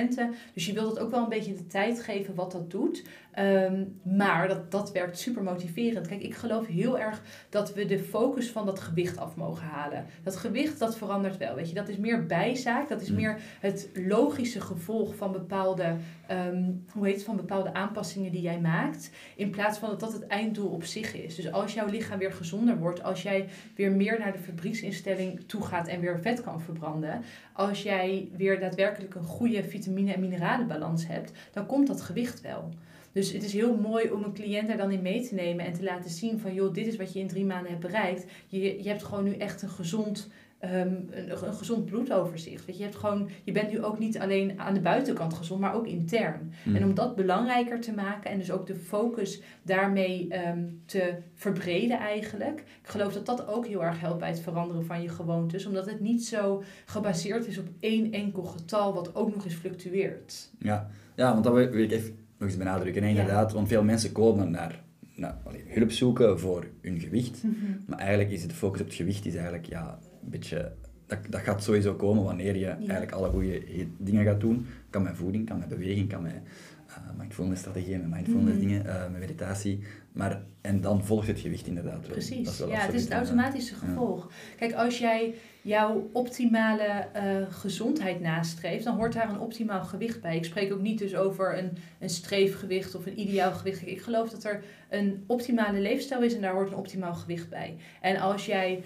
Dus je wilt het ook wel een beetje de tijd geven wat dat doet. Um, maar dat, dat werkt super motiverend. Kijk, ik geloof heel erg dat we de focus van dat gewicht af mogen halen. Dat gewicht, dat verandert wel. Weet je, dat is meer bijzaak. Dat is mm. meer het logische gevolg van bepaalde, um, hoe heet het, van bepaalde aanpassingen die jij maakt. In plaats van dat dat het einddoel op zich is. Dus als jouw lichaam weer gezonder wordt, als jij weer meer naar de fabrieksinstelling toe gaat en weer vet kan verbranden. Als jij weer daadwerkelijk een goede vitamine- en mineralenbalans hebt, dan komt dat gewicht wel. Dus het is heel mooi om een cliënt daar dan in mee te nemen en te laten zien van joh, dit is wat je in drie maanden hebt bereikt. Je, je hebt gewoon nu echt een gezond, um, een, een, gezond bloedoverzicht. Weet je, je, hebt gewoon, je bent nu ook niet alleen aan de buitenkant gezond, maar ook intern. Mm. En om dat belangrijker te maken en dus ook de focus daarmee um, te verbreden eigenlijk. Ik geloof dat dat ook heel erg helpt bij het veranderen van je gewoontes. Omdat het niet zo gebaseerd is op één enkel getal wat ook nog eens fluctueert. Ja, ja want dat wil ik even nog eens benadrukken. En inderdaad, want veel mensen komen naar, naar hulp zoeken voor hun gewicht. Mhm. Maar eigenlijk is de focus op het gewicht is eigenlijk ja, een beetje... Dat, dat gaat sowieso komen wanneer je eigenlijk alle goede dingen gaat doen. Kan met voeding, kan met beweging, kan met uh, mindfulness strategieën, met mindfulness mhm. dingen, uh, met meditatie. Maar, en dan volgt het gewicht inderdaad. Precies, ja, het is het automatische gevolg. Kijk, als jij jouw optimale uh, gezondheid nastreeft, dan hoort daar een optimaal gewicht bij. Ik spreek ook niet dus over een, een streefgewicht of een ideaal gewicht. Ik geloof dat er een optimale leefstijl is en daar hoort een optimaal gewicht bij. En als jij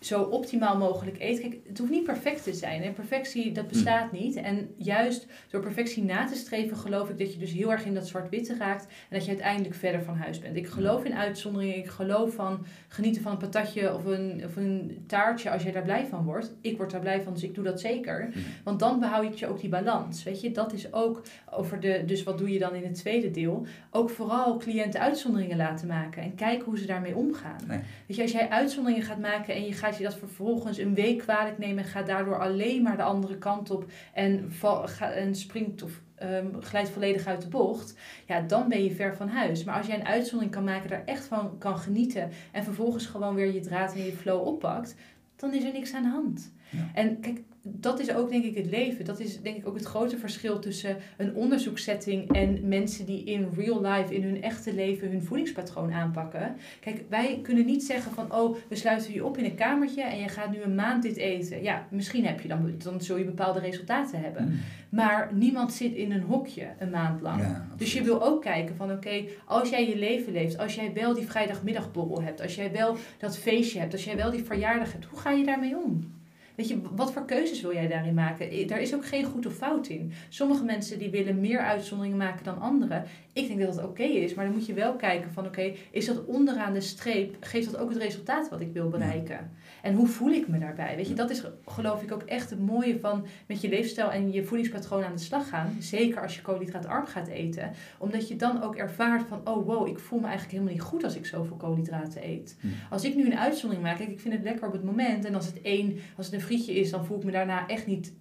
zo optimaal mogelijk eet. Kijk, het hoeft niet perfect te zijn. En perfectie, dat hm. bestaat niet. En juist door perfectie na te streven, geloof ik dat je dus heel erg in dat zwart-witte raakt. En dat je uiteindelijk verder van huis bent. Ik geloof in uitzonderingen. Ik geloof van genieten van een patatje of een, of een taartje als je daar blij van wordt. Ik word daar blij van, dus ik doe dat zeker. Hm. Want dan behoud je ook die balans. Weet je, dat is ook over de. Dus wat doe je dan in het tweede deel? Ook vooral cliënten uitzonderingen laten maken. En kijken hoe ze daarmee omgaan. Weet je, als jij uitzonderingen gaat maken en je gaat je dat vervolgens een week kwalijk nemen en gaat daardoor alleen maar de andere kant op en, val, en springt of um, glijdt volledig uit de bocht, ja, dan ben je ver van huis. Maar als jij een uitzondering kan maken, daar echt van kan genieten en vervolgens gewoon weer je draad en je flow oppakt, dan is er niks aan de hand. En kijk, dat is ook denk ik het leven. Dat is denk ik ook het grote verschil tussen een onderzoekssetting en mensen die in real life, in hun echte leven, hun voedingspatroon aanpakken. Kijk, wij kunnen niet zeggen van, oh, we sluiten je op in een kamertje en je gaat nu een maand dit eten. Ja, misschien heb je dan, dan zul je bepaalde resultaten hebben. Mm. Maar niemand zit in een hokje een maand lang. Ja, dus je wil ook kijken van oké, als jij je leven leeft, als jij wel die vrijdagmiddagborrel hebt, als jij wel dat feestje hebt, als jij wel die verjaardag hebt, hoe ga je daarmee om? Weet je, wat voor keuzes wil jij daarin maken? Daar is ook geen goed of fout in. Sommige mensen die willen meer uitzonderingen maken dan anderen. Ik denk dat dat oké is, maar dan moet je wel kijken van oké, is dat onderaan de streep, geeft dat ook het resultaat wat ik wil bereiken? En hoe voel ik me daarbij? Weet je, dat is geloof ik ook echt het mooie van met je leefstijl en je voedingspatroon aan de slag gaan. Zeker als je koolhydraatarm gaat eten. Omdat je dan ook ervaart van, oh wow, ik voel me eigenlijk helemaal niet goed als ik zoveel koolhydraten eet. Hm. Als ik nu een uitzondering maak, kijk, ik vind het lekker op het moment. En als het één, als het een frietje is, dan voel ik me daarna echt niet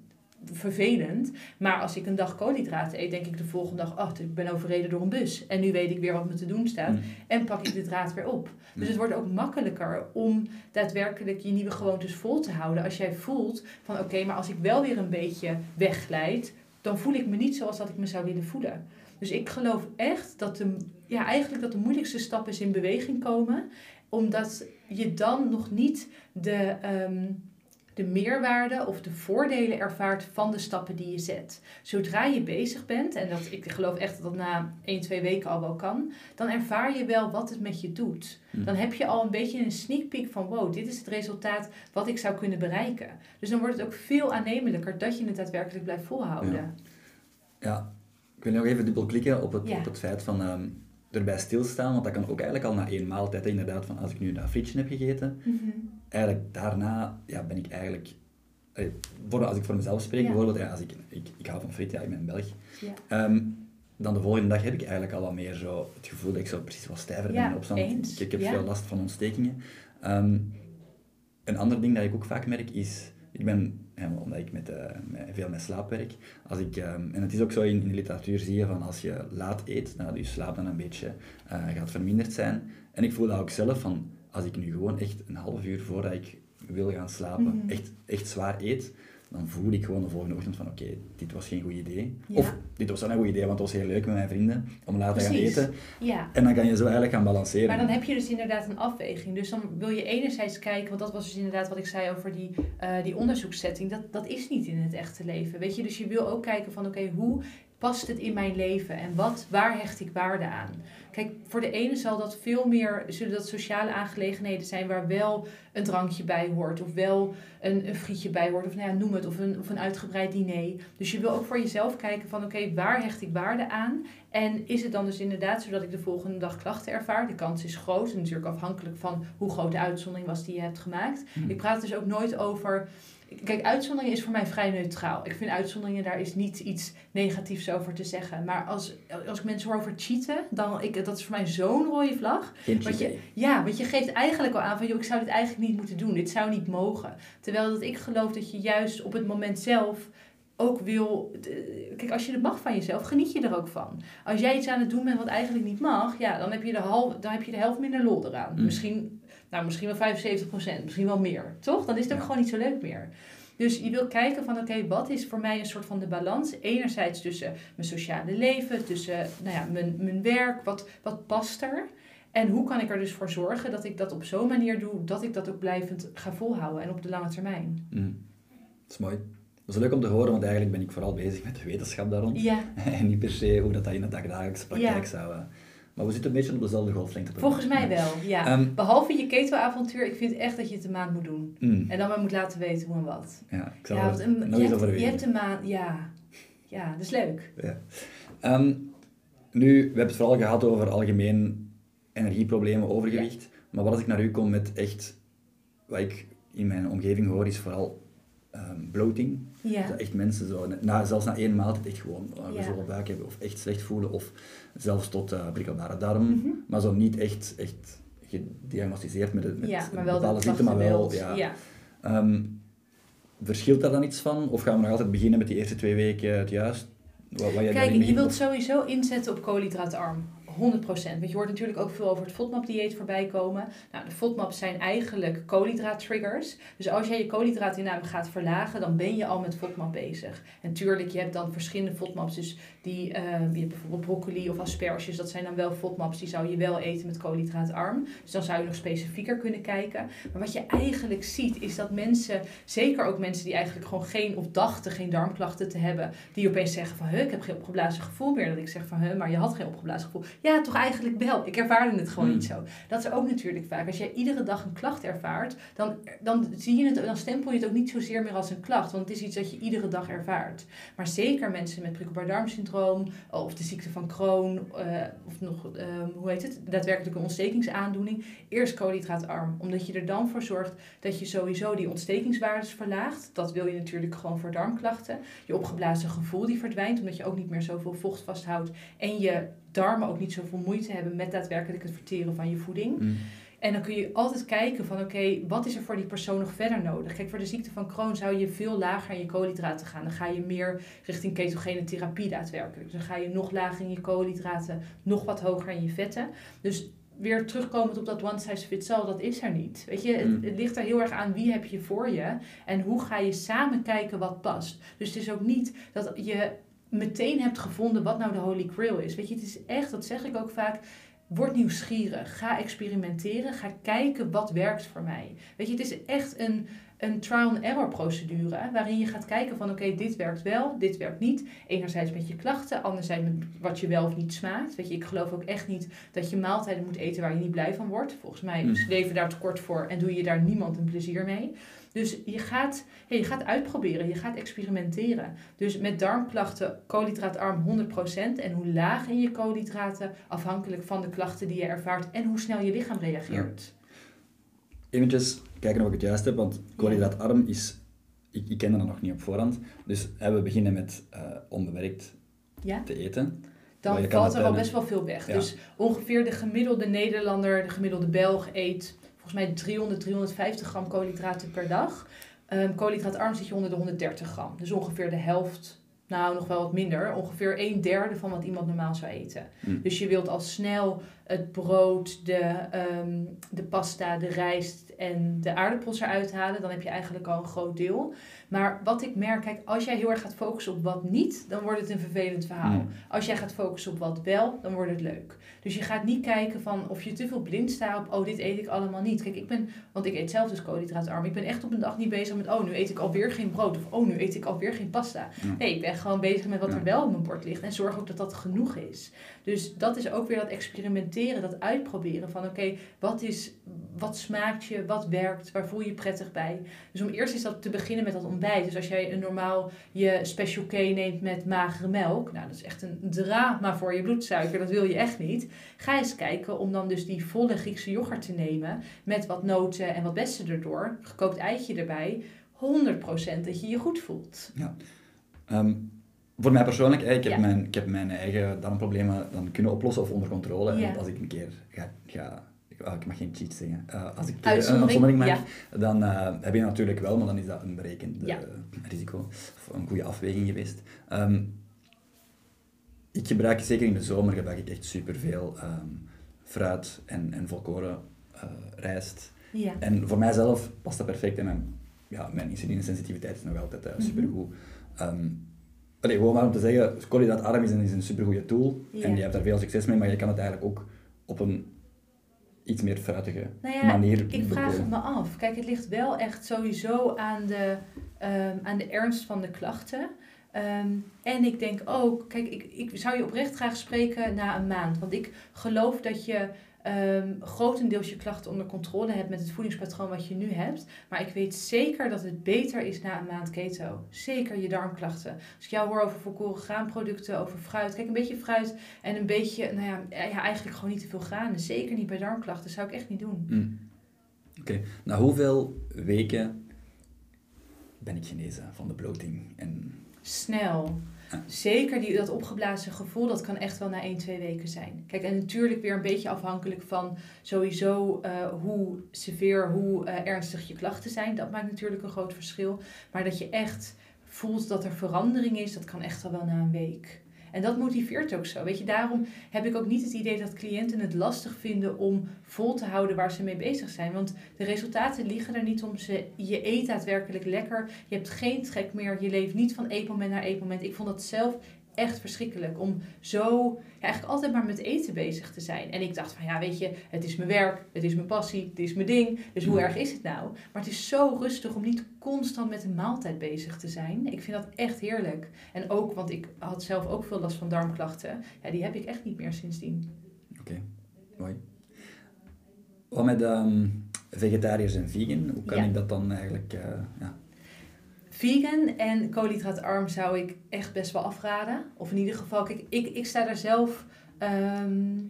vervelend. Maar als ik een dag koolhydraten eet, denk ik de volgende dag, oh, ik ben overreden door een bus. En nu weet ik weer wat me te doen staat. Mm. En pak ik de draad weer op. Dus het wordt ook makkelijker om daadwerkelijk je nieuwe gewoontes vol te houden. Als jij voelt van oké, maar als ik wel weer een beetje wegglijd, dan voel ik me niet zoals dat ik me zou willen voelen. Dus ik geloof echt dat de, ja, eigenlijk dat de moeilijkste stap is in beweging komen. Omdat je dan nog niet de, ehm, de meerwaarde of de voordelen ervaart van de stappen die je zet. Zodra je bezig bent, en dat, ik geloof echt dat dat na 1, 2 weken al wel kan, dan ervaar je wel wat het met je doet. Hm. Dan heb je al een beetje een sneak peek van wow, dit is het resultaat wat ik zou kunnen bereiken. Dus dan wordt het ook veel aannemelijker dat je het daadwerkelijk blijft volhouden. Ja. Ja, ik wil nog even dubbel klikken op het, Ja. op het feit van ehm, erbij stilstaan, want dat kan ook eigenlijk al na één maaltijd. hè, Inderdaad, van als ik nu dat frietje heb gegeten, Mhm. Eigenlijk daarna ja, ben ik eigenlijk... als ik voor mezelf spreek, Ja. bijvoorbeeld, ja, als ik, ik, ik hou van friet, ja, ik ben Belg. Ja. Ehm, dan de volgende dag heb ik eigenlijk al wat meer zo het gevoel dat ik zo precies wat stijver ben in opstand. eens. Ik, ik heb veel last van ontstekingen. Ehm, een ander ding dat ik ook vaak merk is, ik ben, omdat ik met, eh, met- veel met slaap werk, als ik, ehm, en het is ook zo in, in de literatuur zie je van als je laat eet, dat je slaap dan een beetje eh, gaat verminderd zijn. En ik voel dat ook zelf van, als ik nu gewoon echt een half uur voordat ik wil gaan slapen, Mhm. echt, echt zwaar eet, dan voel ik gewoon de volgende ochtend van oké, dit was geen goed idee. Ja. Of dit was wel een goed idee, want het was heel leuk met mijn vrienden om laat te gaan eten. Ja. En dan kan je zo eigenlijk gaan balanceren. Maar dan heb je dus inderdaad een afweging. Dus dan wil je enerzijds kijken, want dat was dus inderdaad wat ik zei over die, eh, die onderzoekssetting. Dat, dat is niet in het echte leven. Weet je, dus je wil ook kijken van oké, hoe past het in mijn leven en wat, waar hecht ik waarde aan? Kijk, voor de ene zal dat veel meer, zullen dat sociale aangelegenheden zijn waar wel een drankje bij hoort, of wel een, een frietje bij hoort, of nou ja, noem het, of een, of een uitgebreid diner. Dus je wil ook voor jezelf kijken van oké, waar hecht ik waarde aan? En is het dan dus inderdaad zodat ik de volgende dag klachten ervaar? De kans is groot, natuurlijk afhankelijk van hoe groot de uitzondering was die je hebt gemaakt. Hmm. Ik praat dus ook nooit over. Kijk, uitzonderingen is voor mij vrij neutraal. Ik vind uitzonderingen, daar is niet iets negatiefs over te zeggen. Maar als, als ik mensen hoor over cheaten, dan ik, dat is voor mij zo'n rode vlag. Want je, ja, want je geeft eigenlijk al aan van, joh, ik zou dit eigenlijk niet moeten doen. Dit zou niet mogen. Terwijl dat ik geloof dat je juist op het moment zelf ook wil... de- Kijk, als je het mag van jezelf, geniet je er ook van. Als jij iets aan het doen bent wat eigenlijk niet mag, ja, dan heb je de, half, dan heb je de helft minder lol eraan. Mm. Misschien, nou, misschien wel 75% misschien wel meer. Toch? Dan is het ook Ja. gewoon niet zo leuk meer. Dus je wil kijken van, oké, wat is voor mij een soort van de balans? Enerzijds tussen mijn sociale leven, tussen nou ja, mijn, mijn werk, wat, wat past er? En hoe kan ik er dus voor zorgen dat ik dat op zo'n manier doe, dat ik dat ook blijvend ga volhouden en op de lange termijn? Mm. Dat is mooi. Dat is leuk om te horen, want eigenlijk ben ik vooral bezig met de wetenschap daar rond. Ja, *laughs* En niet per se hoe dat, dat in de dagdagelijkse praktijk Ja. zou... Maar we zitten een beetje op dezelfde golflengte. volgens mij wel. Ja. Ehm, Behalve je keto-avontuur, ik vind echt dat je het een maand moet doen. mm. En dan maar moet laten weten hoe en wat. Ja, ik zal Ja, een, nog je, hebt, je hebt een maand, ja. Ja, dat is leuk. Ja. Ehm, nu, we hebben het vooral gehad over algemeen energieproblemen, overgewicht. Maar wat als ik naar u kom met echt, wat ik in mijn omgeving hoor, is vooral ehm, bloating. Ja. Dat echt mensen zo, na, zelfs na één maaltijd echt gewoon uh, Ja. gezonde buik hebben of echt slecht voelen. Of zelfs tot eh prikkelbare darm. Mhm. Maar zo niet echt, echt gediagnosticeerd met, het- met ja, maar wel bepaalde ziekte, maar wel... Ja. Ja. Ehm, verschilt daar dan iets van? Of gaan we nog altijd beginnen met die eerste twee weken het juist? Wat, wat Kijk, je wilt sowieso inzetten op koolhydraatarm. 100%. Want je hoort natuurlijk ook veel over het FODMAP-dieet voorbij komen. Nou, de FODMAPs zijn eigenlijk koolhydraat-triggers. Dus als jij je koolhydraatinname gaat verlagen, dan ben je al met FODMAP bezig. En tuurlijk, je hebt dan verschillende FODMAPs. Dus die, uh, je bijvoorbeeld broccoli of asperges. Dat zijn dan wel FODMAPs, die zou je wel eten met koolhydraatarm. Dus dan zou je nog specifieker kunnen kijken. Maar wat je eigenlijk ziet, is dat mensen, zeker ook mensen die eigenlijk gewoon geen of dachten geen darmklachten te hebben, die opeens zeggen van, ik heb geen opgeblazen gevoel meer. Dat ik zeg van, maar je had geen opgeblazen gevoel. Ja, toch eigenlijk wel. Ik ervaarde het gewoon niet hmm. zo. Dat is ook natuurlijk vaak. Als jij iedere dag een klacht ervaart, dan, dan, zie je het, dan stempel je het ook niet zozeer meer als een klacht. Want het is iets dat je iedere dag ervaart. Maar zeker mensen met prikkelbaar darmsyndroom of de ziekte van Crohn, uh, of nog, ehm, hoe heet het, daadwerkelijk een ontstekingsaandoening, eerst koolhydraatarm. Omdat je er dan voor zorgt dat je sowieso die ontstekingswaardes verlaagt. Dat wil je natuurlijk gewoon voor darmklachten. Je opgeblazen gevoel die verdwijnt, omdat je ook niet meer zoveel vocht vasthoudt. En je darmen ook niet zoveel moeite hebben met daadwerkelijk het verteren van je voeding. Mm. En dan kun je altijd kijken van oké, wat is er voor die persoon nog verder nodig? Kijk, voor de ziekte van Crohn zou je veel lager in je koolhydraten gaan. Dan ga je meer richting ketogene therapie daadwerkelijk. Dus dan ga je nog lager in je koolhydraten, nog wat hoger in je vetten. Dus weer terugkomend op dat one size fits all, dat is er niet. Weet je, het, mm. het, ligt er heel erg aan wie heb je voor je en hoe ga je samen kijken wat past. Dus het is ook niet dat je meteen hebt gevonden wat nou de holy grail is. Weet je, het is echt, dat zeg ik ook vaak, word nieuwsgierig. Ga experimenteren. Ga kijken wat werkt voor mij. Weet je, het is echt een, een trial-and-error procedure. Waarin je gaat kijken van oké, dit werkt wel, dit werkt niet. Enerzijds met je klachten, anderzijds met wat je wel of niet smaakt. Weet je, ik geloof ook echt niet dat je maaltijden moet eten waar je niet blij van wordt. Volgens mij mm. leven daar tekort voor en doe je daar niemand een plezier mee. Dus je gaat, ja, je gaat uitproberen, je gaat experimenteren. Dus met darmklachten koolhydraatarm 100% en hoe laag in je koolhydraten afhankelijk van de klachten die je ervaart en hoe snel je lichaam reageert. Eventjes kijken of ik het juist heb, want koolhydraatarm is, ik, ik ken dat nog niet op voorhand, dus we beginnen met uh, onbewerkt ja? te eten dan valt er al best wel veel weg. Dus ongeveer de gemiddelde Nederlander, de gemiddelde Belg eet volgens mij 300, 350 gram koolhydraten per dag. Um, koolhydraatarm zit je onder de 130 gram. Dus ongeveer de helft, nou nog wel wat minder, ongeveer een derde van wat iemand normaal zou eten. Hm. Dus je wilt al snel het brood, de, um, de pasta, de rijst en de aardappels eruit halen. Dan heb je eigenlijk al een groot deel. Maar wat ik merk, kijk, als jij heel erg gaat focussen op wat niet, dan wordt het een vervelend verhaal. Als jij gaat focussen op wat wel, dan wordt het leuk. Dus je gaat niet kijken van of je te veel blind staat op, oh, dit eet ik allemaal niet. Kijk, ik ben, want ik eet zelf dus koolhydraatarm. Ik ben echt op een dag niet bezig met, oh, nu eet ik alweer geen brood. Of, oh, nu eet ik alweer geen pasta. Nee, ik ben gewoon bezig met wat er wel op mijn bord ligt. En zorg ook dat dat genoeg is. Dus dat is ook weer dat experimenteren, dat uitproberen van, oké, wat is, wat smaakt je, wat werkt, waar voel je je prettig bij. Dus om eerst is dat te beginnen met dat ontbijt. Dus als jij een normaal je special K neemt met magere melk, nou dat is echt een drama voor je bloedsuiker, dat wil je echt niet. Ga eens kijken om dan dus die volle Griekse yoghurt te nemen met wat noten en wat bessen erdoor, gekookt eitje erbij, 100% dat je je goed voelt. Ja. Ehm, voor mij persoonlijk, ik heb, mijn, ik heb mijn eigen darmproblemen dan kunnen oplossen of onder controle. En als ik een keer ga, ga oh, ik mag geen cheat zeggen. Uh, als ik uh, een uitzondering maak, dan uh, heb je natuurlijk wel, maar dan is dat een berekend risico. Of een goede afweging geweest. Um, ik gebruik, zeker in de zomer, gebruik ik echt superveel um, fruit en, en volkoren rijst. En voor mijzelf past dat perfect en mijn, ja, mijn insulinesensitiviteit is nog altijd uh, supergoed. Um, Allee, gewoon maar om te zeggen, koolhydraatarm is een, is een supergoeie tool en je hebt daar veel succes mee, maar je kan het eigenlijk ook op een iets meer fruitige nou ja, manier Ik vraag het me af. Kijk, het ligt wel echt sowieso aan de, um, aan de ernst van de klachten. Um, en ik denk ook, kijk, ik, ik zou je oprecht graag spreken na een maand. Want ik geloof dat je um, grotendeels je klachten onder controle hebt met het voedingspatroon wat je nu hebt. Maar ik weet zeker dat het beter is na een maand keto. Zeker je darmklachten. Als ik jou hoor over volkoren graanproducten, over fruit. Kijk, een beetje fruit en een beetje, nou ja, ja eigenlijk gewoon niet te veel granen. Zeker niet bij darmklachten. Dat zou ik echt niet doen. Mm. Oké. Okay. Na hoeveel weken ben ik genezen van de bloating? En... Snel. Zeker die, dat opgeblazen gevoel, dat kan echt wel na 1, 2 weken zijn. Kijk, en natuurlijk weer een beetje afhankelijk van sowieso uh, hoe severe, hoe uh, ernstig je klachten zijn. Dat maakt natuurlijk een groot verschil. Maar dat je echt voelt dat er verandering is, dat kan echt al wel na een week. En dat motiveert ook zo. Weet je, daarom heb ik ook niet het idee dat cliënten het lastig vinden om vol te houden waar ze mee bezig zijn. Want de resultaten liggen er niet om. Ze, je eet daadwerkelijk lekker. Je hebt geen trek meer. Je leeft niet van eetmoment naar eetmoment. Ik vond dat zelf echt verschrikkelijk om zo ja, eigenlijk altijd maar met eten bezig te zijn. En ik dacht van ja, weet je, het is mijn werk, het is mijn passie, het is mijn ding. Dus hoe erg is het nou? Maar het is zo rustig om niet constant met een maaltijd bezig te zijn. Ik vind dat echt heerlijk. En ook, want ik had zelf ook veel last van darmklachten. Ja, die heb ik echt niet meer sindsdien. Oké, mooi. Wat met um, vegetariërs en vegan, hoe kan ik dat dan eigenlijk... Uh, ja Vegan en koolhydraatarm zou ik echt best wel afraden. Of in ieder geval, kijk, ik, ik sta daar zelf. Um,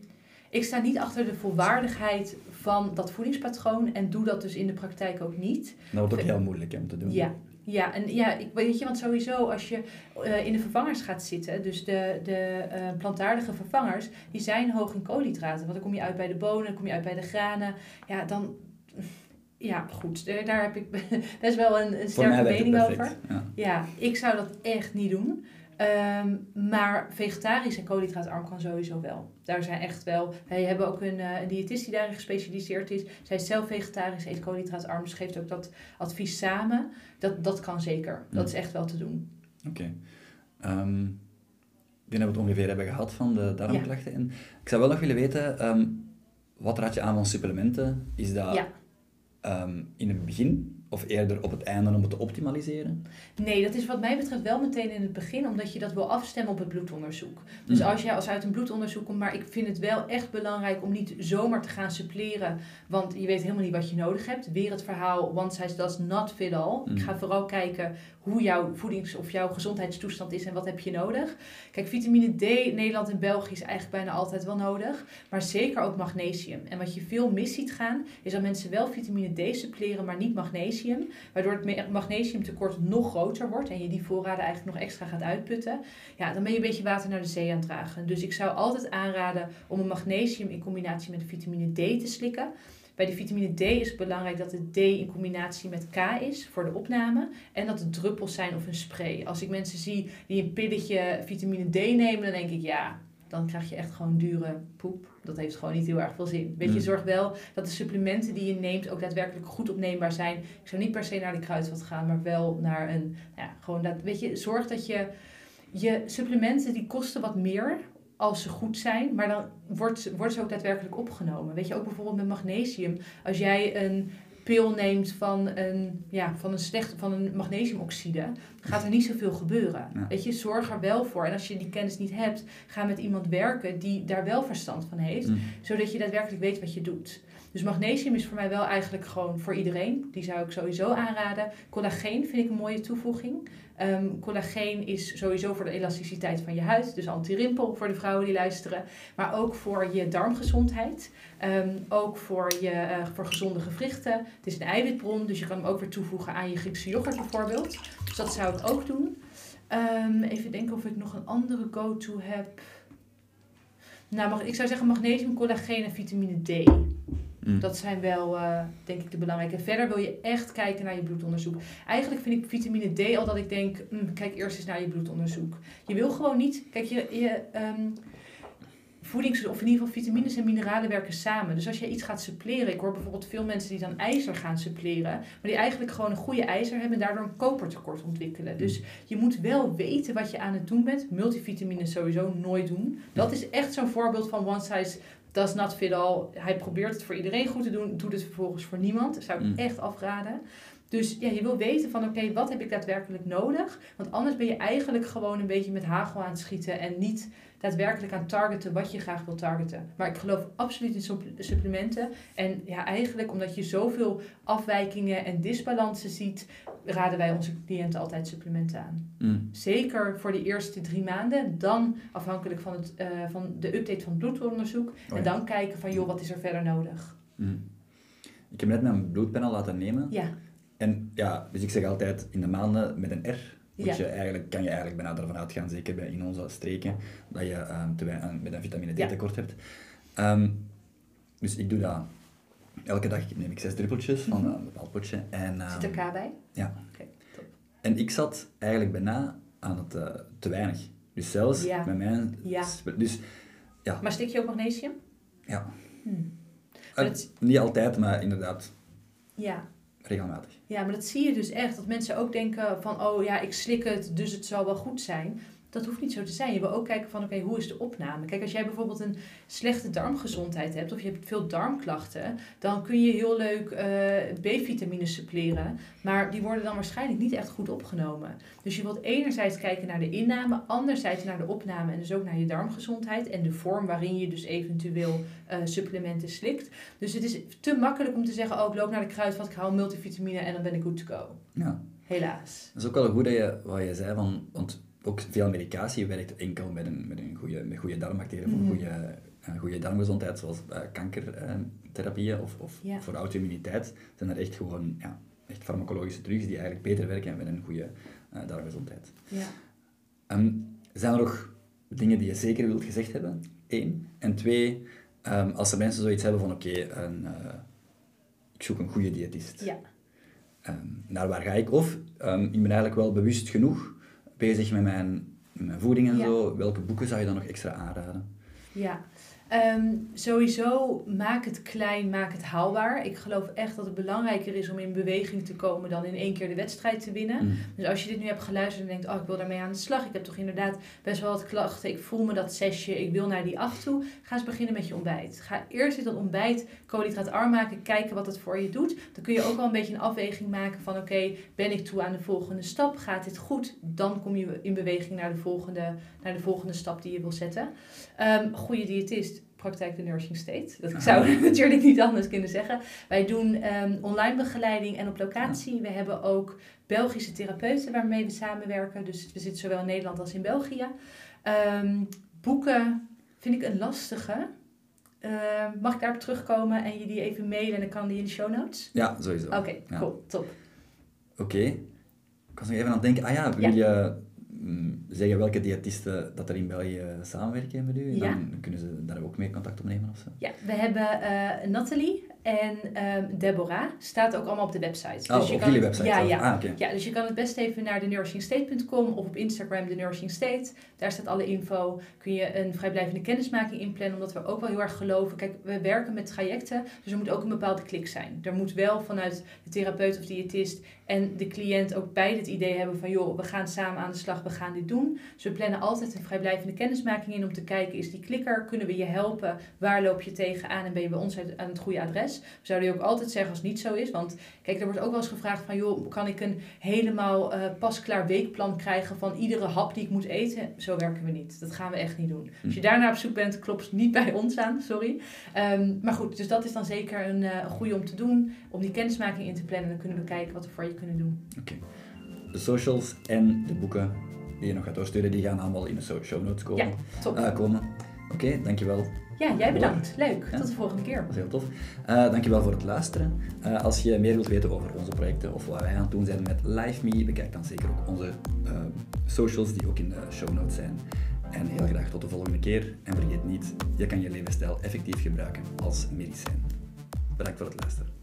ik sta niet achter de volwaardigheid van dat voedingspatroon en doe dat dus in de praktijk ook niet. Dat wordt ook heel moeilijk om te doen. Ja, ja, en ja, ik, weet je, want sowieso als je uh, in de vervangers gaat zitten, dus de, de uh, plantaardige vervangers, die zijn hoog in koolhydraten. Want dan kom je uit bij de bonen, dan kom je uit bij de granen. Ja, dan, ja, goed, daar heb ik *laughs* best wel een, een sterke mening over. Ja. ja. ik zou dat echt niet doen. Um, maar vegetarisch en koolhydraatarm kan sowieso wel. Daar zijn echt wel. Wij hebben ook een, uh, een diëtist die daarin gespecialiseerd is. Zij is zelf vegetarisch, eet koolhydraatarm. Dus geeft ook dat advies samen. Dat, dat kan zeker. Dat is echt wel te doen. Oké. Okay. Um, ik denk dat we het ongeveer hebben gehad van de darmklachten. En ik zou wel nog willen weten, um, wat raad je aan van supplementen? Is dat ja um, in het begin of eerder op het einde om het te optimaliseren? Nee, dat is wat mij betreft wel meteen in het begin, omdat je dat wil afstemmen op het bloedonderzoek. Dus mm. als jij als uit een bloedonderzoek komt, maar ik vind het wel echt belangrijk om niet zomaar te gaan suppleren, want je weet helemaal niet wat je nodig hebt. Weer het verhaal one size does not fit all. Ik mm. ga vooral kijken hoe jouw voedings- of jouw gezondheidstoestand is en wat heb je nodig. Kijk, vitamine D in Nederland en België is eigenlijk bijna altijd wel nodig, maar zeker ook magnesium. En wat je veel mis ziet gaan, is dat mensen wel vitamine D suppleren, maar niet magnesium, waardoor het magnesiumtekort nog groter wordt en je die voorraden eigenlijk nog extra gaat uitputten. Ja, dan ben je een beetje water naar de zee aan het dragen. Dus ik zou altijd aanraden om een magnesium in combinatie met vitamine D te slikken. Bij de vitamine D is het belangrijk dat het D in combinatie met K is voor de opname. En dat het druppels zijn of een spray. Als ik mensen zie die een pilletje vitamine D nemen, dan denk ik ja, dan krijg je echt gewoon dure poep. Dat heeft gewoon niet heel erg veel zin. Weet je, mm. zorg wel dat de supplementen die je neemt ook daadwerkelijk goed opneembaar zijn. Ik zou niet per se naar de kruidvat gaan, maar wel naar een, ja, gewoon dat, weet je, zorg dat je, je supplementen die kosten wat meer als ze goed zijn, maar dan wordt, wordt ze ook daadwerkelijk opgenomen. Weet je, ook bijvoorbeeld met magnesium. Als jij een pil neemt van een, ja, van een, slecht, van een magnesiumoxide, gaat er niet zoveel gebeuren. Weet je, zorg er wel voor. En als je die kennis niet hebt, ga met iemand werken die daar wel verstand van heeft, mm. zodat je daadwerkelijk weet wat je doet. Dus magnesium is voor mij wel eigenlijk gewoon voor iedereen. Die zou ik sowieso aanraden. Collageen vind ik een mooie toevoeging. Um, collageen is sowieso voor de elasticiteit van je huid, dus anti-rimpel voor de vrouwen die luisteren, maar ook voor je darmgezondheid, um, ook voor, je, uh, voor gezonde gewrichten. Het is een eiwitbron, dus je kan hem ook weer toevoegen aan je Griekse yoghurt bijvoorbeeld. Dus dat zou ik ook doen. Um, even denken of ik nog een andere go-to heb. Nou, ik zou zeggen magnesium, collageen en vitamine D. Mm. Dat zijn wel, uh, denk ik, de belangrijke. Verder wil je echt kijken naar je bloedonderzoek. Eigenlijk vind ik vitamine D al dat ik denk, mm, kijk eerst eens naar je bloedonderzoek. Je wil gewoon niet, kijk, je, je um, voedings- of in ieder geval vitamines en mineralen werken samen. Dus als je iets gaat suppleren, ik hoor bijvoorbeeld veel mensen die dan ijzer gaan suppleren, maar die eigenlijk gewoon een goede ijzer hebben en daardoor een kopertekort ontwikkelen. Dus je moet wel weten wat je aan het doen bent. Multivitamines sowieso nooit doen. Dat is echt zo'n voorbeeld van one size does not fit all. Hij probeert het voor iedereen goed te doen, doet het vervolgens voor niemand. Dat zou ik mm. echt afraden. Dus ja, je wil weten van oké, wat heb ik daadwerkelijk nodig? Want anders ben je eigenlijk gewoon een beetje met hagel aan het schieten en niet daadwerkelijk aan targeten wat je graag wil targeten. Maar ik geloof absoluut in supplementen. En ja, eigenlijk omdat je zoveel afwijkingen en disbalansen ziet, raden wij onze cliënten altijd supplementen aan. Mm. Zeker voor de eerste drie maanden. Dan afhankelijk van, het, uh, van de update van het bloedonderzoek. Oh en dan kijken van joh, wat is er verder nodig. Mm. Ik heb net mijn bloedpanel laten nemen. Ja. En ja, dus ik zeg altijd in de maanden met een R moet je eigenlijk, kan je eigenlijk bijna ervan uitgaan, zeker bij in onze streken, dat je um, te weinig, met een vitamine D tekort hebt. Um, dus ik doe dat elke dag neem ik zes druppeltjes van mhm. een bepaald potje. En, um, Zit er K bij? Ja. top. En ik zat eigenlijk bijna aan het uh, te weinig. Dus zelfs Ja. bij mij... Ja. Dus ja, Maar slik je ook magnesium? ja. Hmm. Eh, het- niet altijd, maar inderdaad Ja. Regelmatig. Ja, maar dat zie je dus echt. Dat mensen ook denken van, oh ja, ik slik het, dus het zal wel goed zijn. Dat hoeft niet zo te zijn. Je wil ook kijken van, oké, hoe is de opname? Kijk, als jij bijvoorbeeld een slechte darmgezondheid hebt of je hebt veel darmklachten, dan kun je heel leuk eh, B-vitamine suppleren. Maar die worden dan waarschijnlijk niet echt goed opgenomen. Dus je wilt enerzijds kijken naar de inname, anderzijds naar de opname en dus ook naar je darmgezondheid en de vorm waarin je dus eventueel eh, supplementen slikt. Dus het is te makkelijk om te zeggen, oh, ik loop naar de kruidvat, ik haal multivitamine en dan ben ik good to go. Ja. Helaas. Dat is ook wel goed dat je, wat je zei, van, want ook veel medicatie werkt enkel met een, met een goede, met goede darmbacteriën, voor Mhm. goede, een goede darmgezondheid, zoals eh, kankertherapieën of, of Ja. voor auto-immuniteit, zijn er echt gewoon ja, echt farmacologische drugs die eigenlijk beter werken met een goede eh, darmgezondheid. Ja. Ehm, zijn er nog dingen die je zeker wilt gezegd hebben? Eén. En twee, ehm, als er mensen zoiets hebben van oké, een, eh, ik zoek een goede diëtist. Ja. Ehm, naar waar ga ik? Of ik ben eigenlijk wel bewust genoeg bezig met mijn, voeding en Ja. zo. Welke boeken zou je dan nog extra aanraden? Ja, Ehm, sowieso maak het klein, maak het haalbaar. Ik geloof echt dat het belangrijker is om in beweging te komen dan in één keer de wedstrijd te winnen. Mm. Dus als je dit nu hebt geluisterd en denkt, oh ik wil daarmee aan de slag. Ik heb toch inderdaad best wel wat klachten. Ik voel me dat zesje, ik wil naar die acht toe. Ga eens beginnen met je ontbijt. Ga eerst eens dat ontbijt koolhydraatarm maken, kijken wat het voor je doet. Dan kun je ook wel een beetje een afweging maken van oké, ben ik toe aan de volgende stap? Gaat dit goed? Dan kom je in beweging naar de volgende, naar de volgende stap die je wil zetten. Ehm goede diëtist, praktijk de Nursing State. Dat Aha. zou ik *laughs* natuurlijk niet anders kunnen zeggen. Wij doen ehm, online begeleiding en op locatie. We hebben ook Belgische therapeuten waarmee we samenwerken. Dus we zitten zowel in Nederland als in België. Ehm, boeken vind ik een lastige. Mag ik daarop terugkomen en je die even mailen en dan kan die in de show notes? Ja, sowieso. Oké, Ja. cool, top. Oké. Ik was nog even aan het denken, ah ja, wil je zeggen welke diëtisten dat er in België samenwerken met u? En Ja. Dan kunnen ze daar ook mee contact opnemen of zo. Ja, we hebben eh Nathalie en ehm, Deborah. Staat ook allemaal op de website. Oh, Dus je op kan jullie het- website Ja, ja. Ah. Ja, dus je kan het best even naar thenursingstate.com of op Instagram de Nursing State. Daar staat alle info. Kun je een vrijblijvende kennismaking inplannen, omdat we ook wel heel erg geloven. Kijk, we werken met trajecten, dus er moet ook een bepaalde klik zijn. Er moet wel vanuit de therapeut of diëtist en de cliënt ook beide het idee hebben van joh, we gaan samen aan de slag, we gaan dit doen. Dus we plannen altijd een vrijblijvende kennismaking in om te kijken, is die klikker, kunnen we je helpen, waar loop je tegenaan en ben je bij ons aan het goede adres. We zouden je ook altijd zeggen als het niet zo is, want kijk, er wordt ook wel eens gevraagd van joh, kan ik een helemaal eh, pasklaar weekplan krijgen van iedere hap die ik moet eten? Zo werken we niet. Dat gaan we echt niet doen. Als je daarna op zoek bent, klopt niet *laughs* bij ons aan, sorry. Ehm, maar goed, dus dat is dan zeker een, eh, goede om te doen, om die kennismaking in te plannen. Dan kunnen we kijken wat we voor je kunnen doen. Oké. De socials en de boeken die je nog gaat doorsturen, die gaan allemaal in de show notes komen. Ja, top. Ah, komen. Oké, dankjewel. Ja, jij bedankt. Leuk. Ja. Tot de volgende keer. Dat is heel tof. Eh, dankjewel voor het luisteren. Eh, als je meer wilt weten over onze projecten of wat wij aan het doen zijn met LiveMe, bekijk dan zeker ook onze eh, socials die ook in de show notes zijn. En heel graag tot de volgende keer. En vergeet niet, je kan je levensstijl effectief gebruiken als medicijn. Bedankt voor het luisteren.